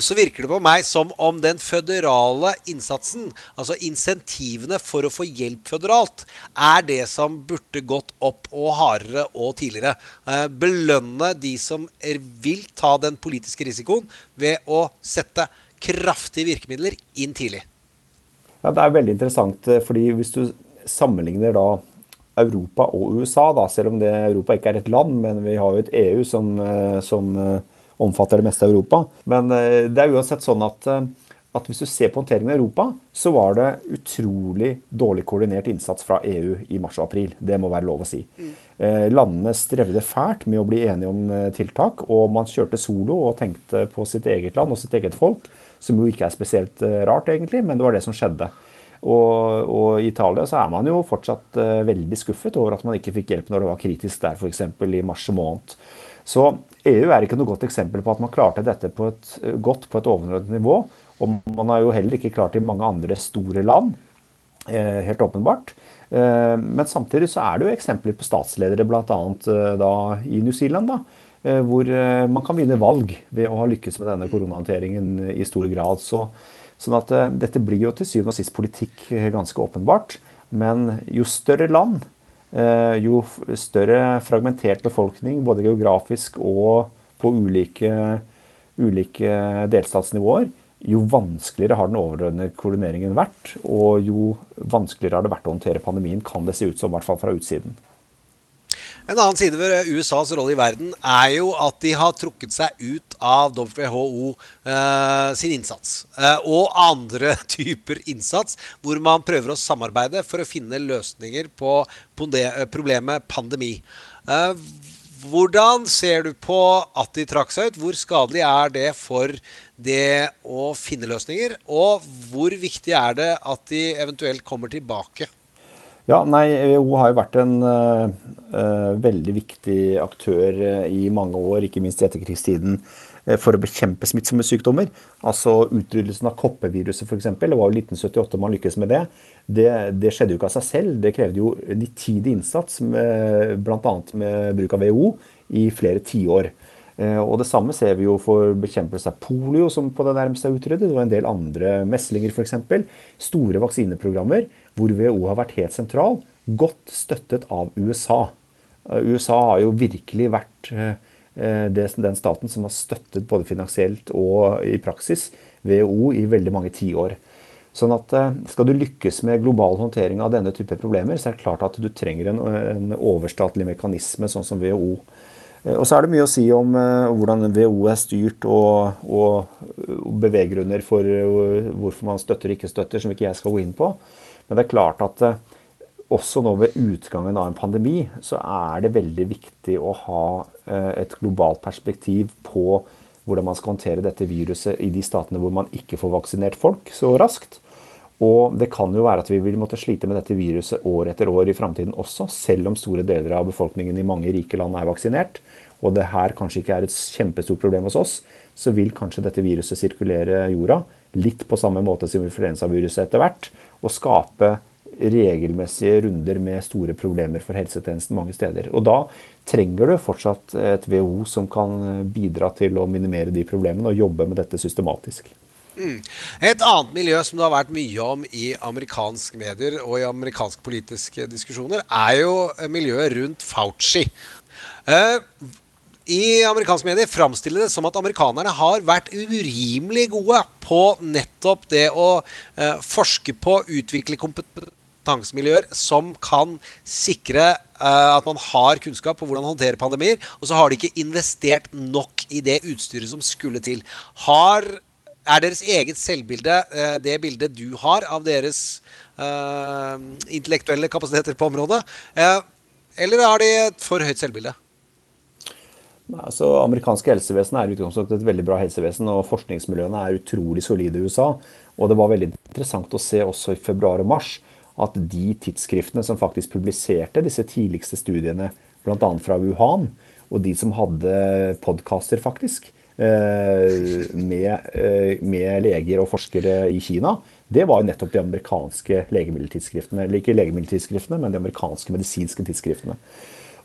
så virker det på meg som om den føderale innsatsen, altså insentivene for å få hjelp føderalt, er det som burde gått opp og hardere og tidligere. Eh, belønne de som vil ta den politiske risikoen ved å sette kraftige virkemidler inn tidlig. Ja, Det er veldig interessant, eh, fordi hvis du sammenligner da Europa og USA, da, selv om det Europa ikke er et land, men vi har jo et EU som, som omfatter det meste av Europa. Men eh, det er uansett sånn at, eh, at hvis du ser på håndteringen i Europa, så var det utrolig dårlig koordinert innsats fra EU i mars og april. Det må være lov å si. Mm. Landene strevde fælt med å bli enige om tiltak, og man kjørte solo og tenkte på sitt eget land og sitt eget folk, som jo ikke er spesielt rart, egentlig, men det var det som skjedde. Og, og, i Italia så er man jo fortsatt uh, veldig skuffet over at man ikke fikk hjelp når det var kritisk der, f.eks. i mars måned. Så EU er ikke noe godt eksempel på at man klarte dette på et, godt på et overordnet nivå. Og man har jo heller ikke klart det i mange andre store land, eh, helt åpenbart. Eh, men samtidig så er det jo eksempler på statsledere, bl.a. Eh, i New Zealand, da, hvor man kan vinne valg ved å ha lykkes med denne koronahåndteringen i stor grad. Så, sånn at dette blir jo til syvende og sist politikk, ganske åpenbart. Men jo større land, jo større fragmentert befolkning, både geografisk og på ulike, ulike delstatsnivåer, jo vanskeligere har den overordnede koordineringen vært. Og jo vanskeligere har det vært å håndtere pandemien, kan det se ut som, i hvert fall fra utsiden. En annen side ved USAs rolle i verden er jo at de har trukket seg ut av WHO eh, sin innsats. Eh, og andre [laughs] typer innsats, hvor man prøver å samarbeide for å finne løsninger på, eh, problemet pandemi. Eh, hvordan ser du på at de trakk seg ut? Hvor skadelig er det for det å finne løsninger? Og hvor viktig er det at de eventuelt kommer tilbake? Ja, nei, WHO har jo vært en uh, veldig viktig aktør uh, i mange år, ikke minst i etterkrigstiden, for å bekjempe smittsomme sykdommer. Altså Utryddelsen av koppeviruset f.eks. Det var jo 1978 man lykkes med det. det. det. skjedde jo ikke av seg selv. Det krevde jo nitidig innsats, bl.a. med bruk av WHO, i flere tiår. Eh, Og det samme ser vi jo for bekjempelse av polio, som på det nærmeste er utryddet, og en del andre meslinger f.eks. Store vaksineprogrammer hvor WHO har vært helt sentral, godt støttet av USA. Eh, USA har jo virkelig vært eh, eh, den staten som har støttet både finansielt og i praksis WHO i veldig mange tiår. Sånn at Skal du lykkes med global håndtering av denne type problemer, så er det klart at du trenger en, en overstatlig mekanisme, sånn som WHO. Og så er det mye å si om hvordan WHO er styrt og, og, beveggrunner for hvorfor man støtter og ikke støtter, som ikke jeg skal gå inn på. Men det er klart at eh, også nå ved utgangen av en pandemi, så er det veldig viktig å ha eh, et globalt perspektiv på hvordan man skal håndtere dette viruset i de statene hvor man ikke får vaksinert folk så raskt. Og det kan jo være at vi vil måtte slite med dette viruset år etter år i framtiden også, selv om store deler av befolkningen i mange rike land er vaksinert, og det her kanskje ikke er et kjempestort problem hos oss, så vil kanskje dette viruset sirkulere jorda litt på samme måte som influensaviruset etter hvert, og skape regelmessige runder med store problemer for helsetjenesten mange steder. Og da trenger du fortsatt et WHO som kan bidra til å minimere de problemene og jobbe med dette systematisk. Mm. Et annet miljø som det har vært mye om i amerikanske medier og i amerikanske politiske diskusjoner, er jo miljøet rundt Fauci. I amerikanske medier framstiller det som at amerikanerne har vært urimelig gode på nettopp det å eh, forske på, utvikle kompetansemiljøer som kan sikre eh, at man har kunnskap på hvordan håndtere pandemier, og så har de ikke investert nok i det utstyret som skulle til. Har er deres eget selvbilde eh, det bildet du har av deres eh, intellektuelle kapasiteter på området? Eh, eller har de et for høyt selvbilde? Altså, amerikanske helsevesen er utgangspunktet et veldig bra helsevesen, og forskningsmiljøene er utrolig solide i USA. Og det var veldig interessant å se også i februar og mars at de tidsskriftene som faktisk publiserte disse tidligste studiene, bl.a. fra Wuhan, og de som hadde podkaster, faktisk, eh, med, eh, med leger og forskere i Kina, det var jo nettopp de amerikanske legemiddeltidsskriftene. Eller ikke legemiddeltidsskriftene, men de amerikanske medisinske tidsskriftene.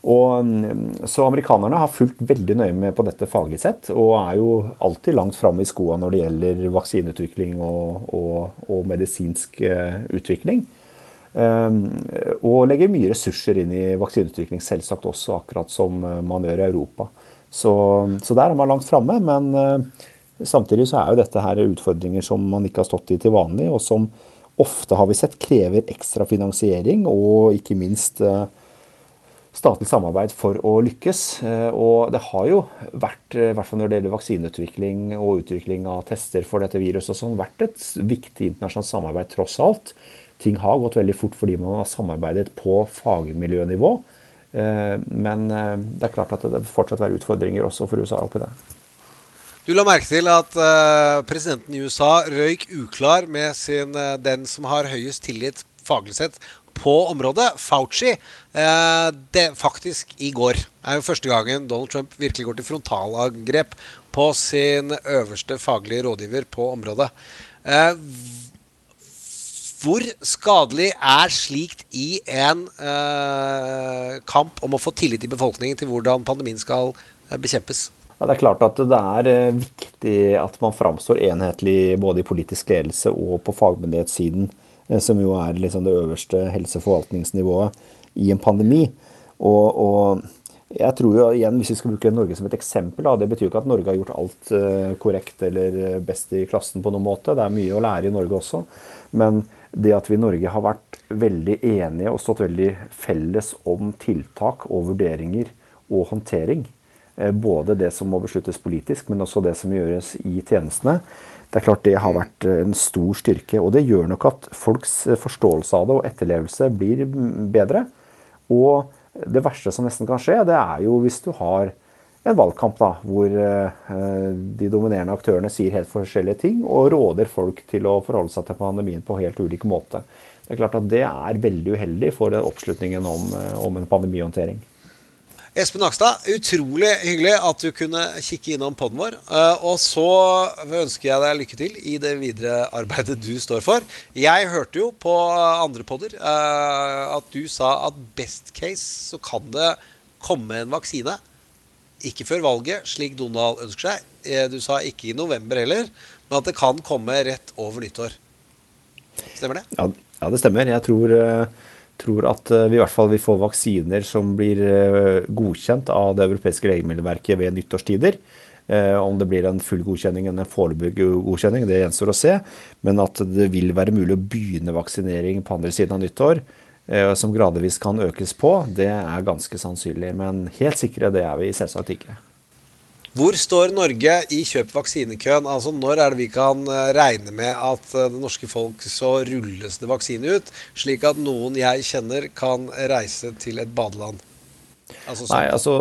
Og, mm, så amerikanerne har fulgt veldig nøye med på dette faglig sett, og er jo alltid langt framme i skoa når det gjelder vaksineutvikling og, og, og medisinsk eh, utvikling. Um, og legger mye ressurser inn i vaksineutvikling, selvsagt også, akkurat som eh, man gjør i Europa. Så, så der er man langt framme, men eh, samtidig så er jo dette her utfordringer som man ikke har stått i til vanlig, og som ofte har vi sett krever ekstra finansiering og ikke minst statlig samarbeid for å lykkes. Eh, Og det har jo vært, eh, i hvert fall når det gjelder vaksineutvikling og utvikling av tester for dette viruset, og sånn, vært et viktig internasjonalt samarbeid tross alt. Ting har gått veldig fort fordi man har samarbeidet på fagmiljønivå. Eh, Men det er klart at det fortsatt være utfordringer også for USA oppi det. Du la merke til at presidenten i USA røyk uklar med sin, den som har høyest tillit faglig sett på området, Fauci. Eh, det faktisk i går er jo første gangen Donald Trump virkelig går til frontalangrep på sin øverste faglige rådgiver på området. Eh, hvor skadelig er slikt i en eh, kamp om å få tillit i befolkningen til hvordan pandemien skal bekjempes? Ja, det er klart at det er viktig at man framstår enhetlig både i politisk ledelse og på fagmyndighetssiden, som jo er liksom det øverste helseforvaltningsnivået i en pandemi. Og, og jeg tror jo igjen, Hvis vi skal bruke Norge som et eksempel, da, det betyr jo ikke at Norge har gjort alt eh, korrekt eller eh, best i klassen på noen måte. Det er mye å lære i Norge også. Men det at vi i Norge har vært veldig enige og stått veldig felles om tiltak og vurderinger og håndtering, eh, både det som må besluttes politisk, men også det som gjøres i tjenestene, det er klart det har vært eh, en stor styrke. Og det gjør nok at folks eh, forståelse av det og etterlevelse blir bedre. Og det verste som nesten kan skje, det er jo hvis du har en valgkamp da, hvor eh, de dominerende aktørene sier helt forskjellige ting og råder folk til å forholde seg til pandemien på helt ulik måte. Det er klart at det er veldig uheldig for oppslutningen om, om en pandemihåndtering. Espen Nakstad, utrolig hyggelig at du kunne kikke innom poden vår. Eh, Og så ønsker jeg deg lykke til i det videre arbeidet du står for. Jeg hørte jo på andre podder eh, at du sa at best case så kan det komme en vaksine ikke før valget, slik Donald ønsker seg. Eh, Du sa ikke i november heller, men at det kan komme rett over nyttår. Stemmer det? Ja, ja, det stemmer. Jeg tror, tror at eh, vi i hvert fall vil få vaksiner som blir eh, godkjent av det europeiske legemiddelverket ved nyttårstider. Eh, Om det blir en full godkjenning eller en foreløpig godkjenning, det gjenstår å se. Men at det vil være mulig å begynne vaksinering på andre siden av nyttår, som gradvis kan økes på, det er ganske sannsynlig. Men helt sikre, det er vi selvsagt ikke. Hvor står Norge i kjøp vaksinekøen? Altså Når er det vi kan eh, regne med at eh, det norske folk så rulles det vaksine ut, slik at noen jeg kjenner kan reise til et badeland? Altså, sånn- Nei, altså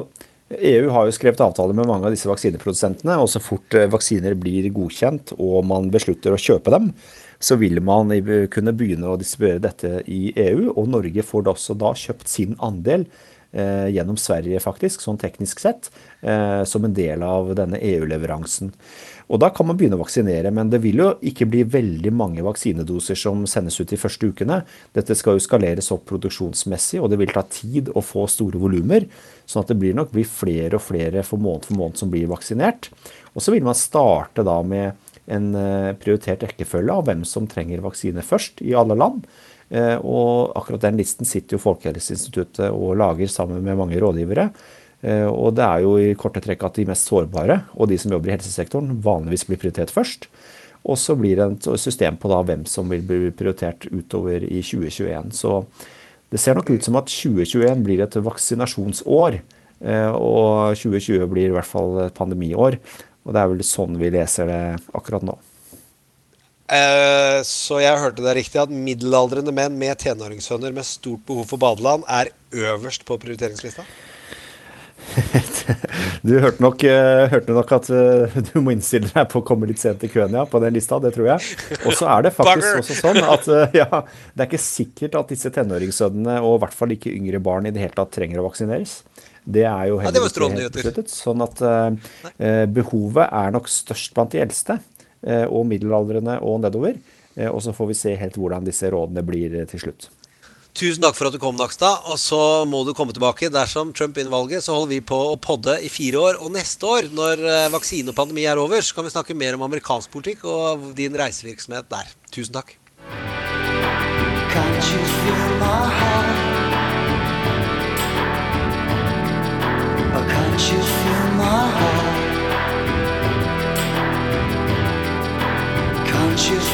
EU har jo skrevet avtaler med mange av disse vaksineprodusentene, og så fort eh, vaksiner blir godkjent og man beslutter å kjøpe dem, så vil man kunne begynne å distribuere dette i EU, og Norge får da også da kjøpt sin andel gjennom Sverige, faktisk, sånn teknisk sett, eh, som en del av denne EU-leveransen. Og da kan man begynne å vaksinere, men det vil jo ikke bli veldig mange vaksinedoser som sendes ut de første ukene. Dette skal jo skaleres opp produksjonsmessig, og det vil ta tid å få store volumer. Sånn at det blir nok blir flere og flere for måned for måned som blir vaksinert. Og så vil man starte da med en eh, prioritert rekkefølge av hvem som trenger vaksine først i alle land. Eh, Og akkurat den listen sitter jo Folkehelseinstituttet og lager sammen med mange rådgivere. Eh, Og det er jo i korte trekk at de mest sårbare og de som jobber i helsesektoren vanligvis blir prioritert først. Og så blir det et system på da hvem som vil bli prioritert utover i 2021. Så det ser nok ut som at 2021 blir et vaksinasjonsår. eh, Og 2020 blir i hvert fall et pandemiår. Og det er vel sånn vi leser det akkurat nå. Eh, så jeg hørte det riktig at middelaldrende menn med tenåringssønner med stort behov for badeland er øverst på prioriteringslista? [laughs] Du hørte nok, eh, hørte nok at eh, du må innstille deg på å komme litt sent i køen ja, på den lista, det tror jeg. Og så er det [laughs] faktisk også sånn at ja, det er ikke sikkert at disse tenåringssønnene, og i hvert fall ikke yngre barn, i det hele tatt trenger å vaksineres. Det er jo heller ja, ikke helt besluttet. Sånn at eh, eh, behovet er nok størst blant de eldste, og middelaldrende og nedover. Eh, og så får vi se helt hvordan disse rådene blir eh, til slutt. Tusen takk for at du kom, Nakstad. Og så må du komme tilbake. Dersom Trump vinner valget, så holder vi på å podde i fire år. Og neste år, når eh, vaksine og pandemi er over, så kan vi snakke mer om amerikansk politikk og din reisevirksomhet der. Tusen takk. Can't you feel my heart? Or can't you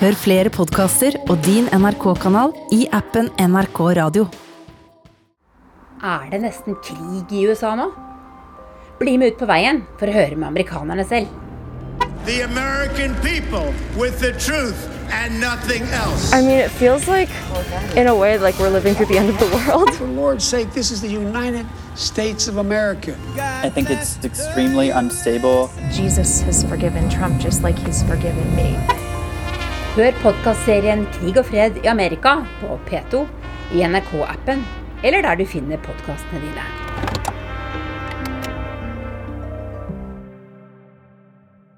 Hør flere podkaster og din NRK-kanal i appen NRK Radio. Er det nesten krig i USA nå? Bli med ut på veien for å høre med amerikanerne selv. The American people with the truth and nothing else. I mean, it feels like, in a way, like we're living through the end of the world. For Lord's sake, this is the United States of America. I think it's extremely unstable. Jesus has forgiven Trump just like he's forgiven me. Hør podkastserien Krig og fred i Amerika på P2, i NRK-appen eller der du finner podkastene dine.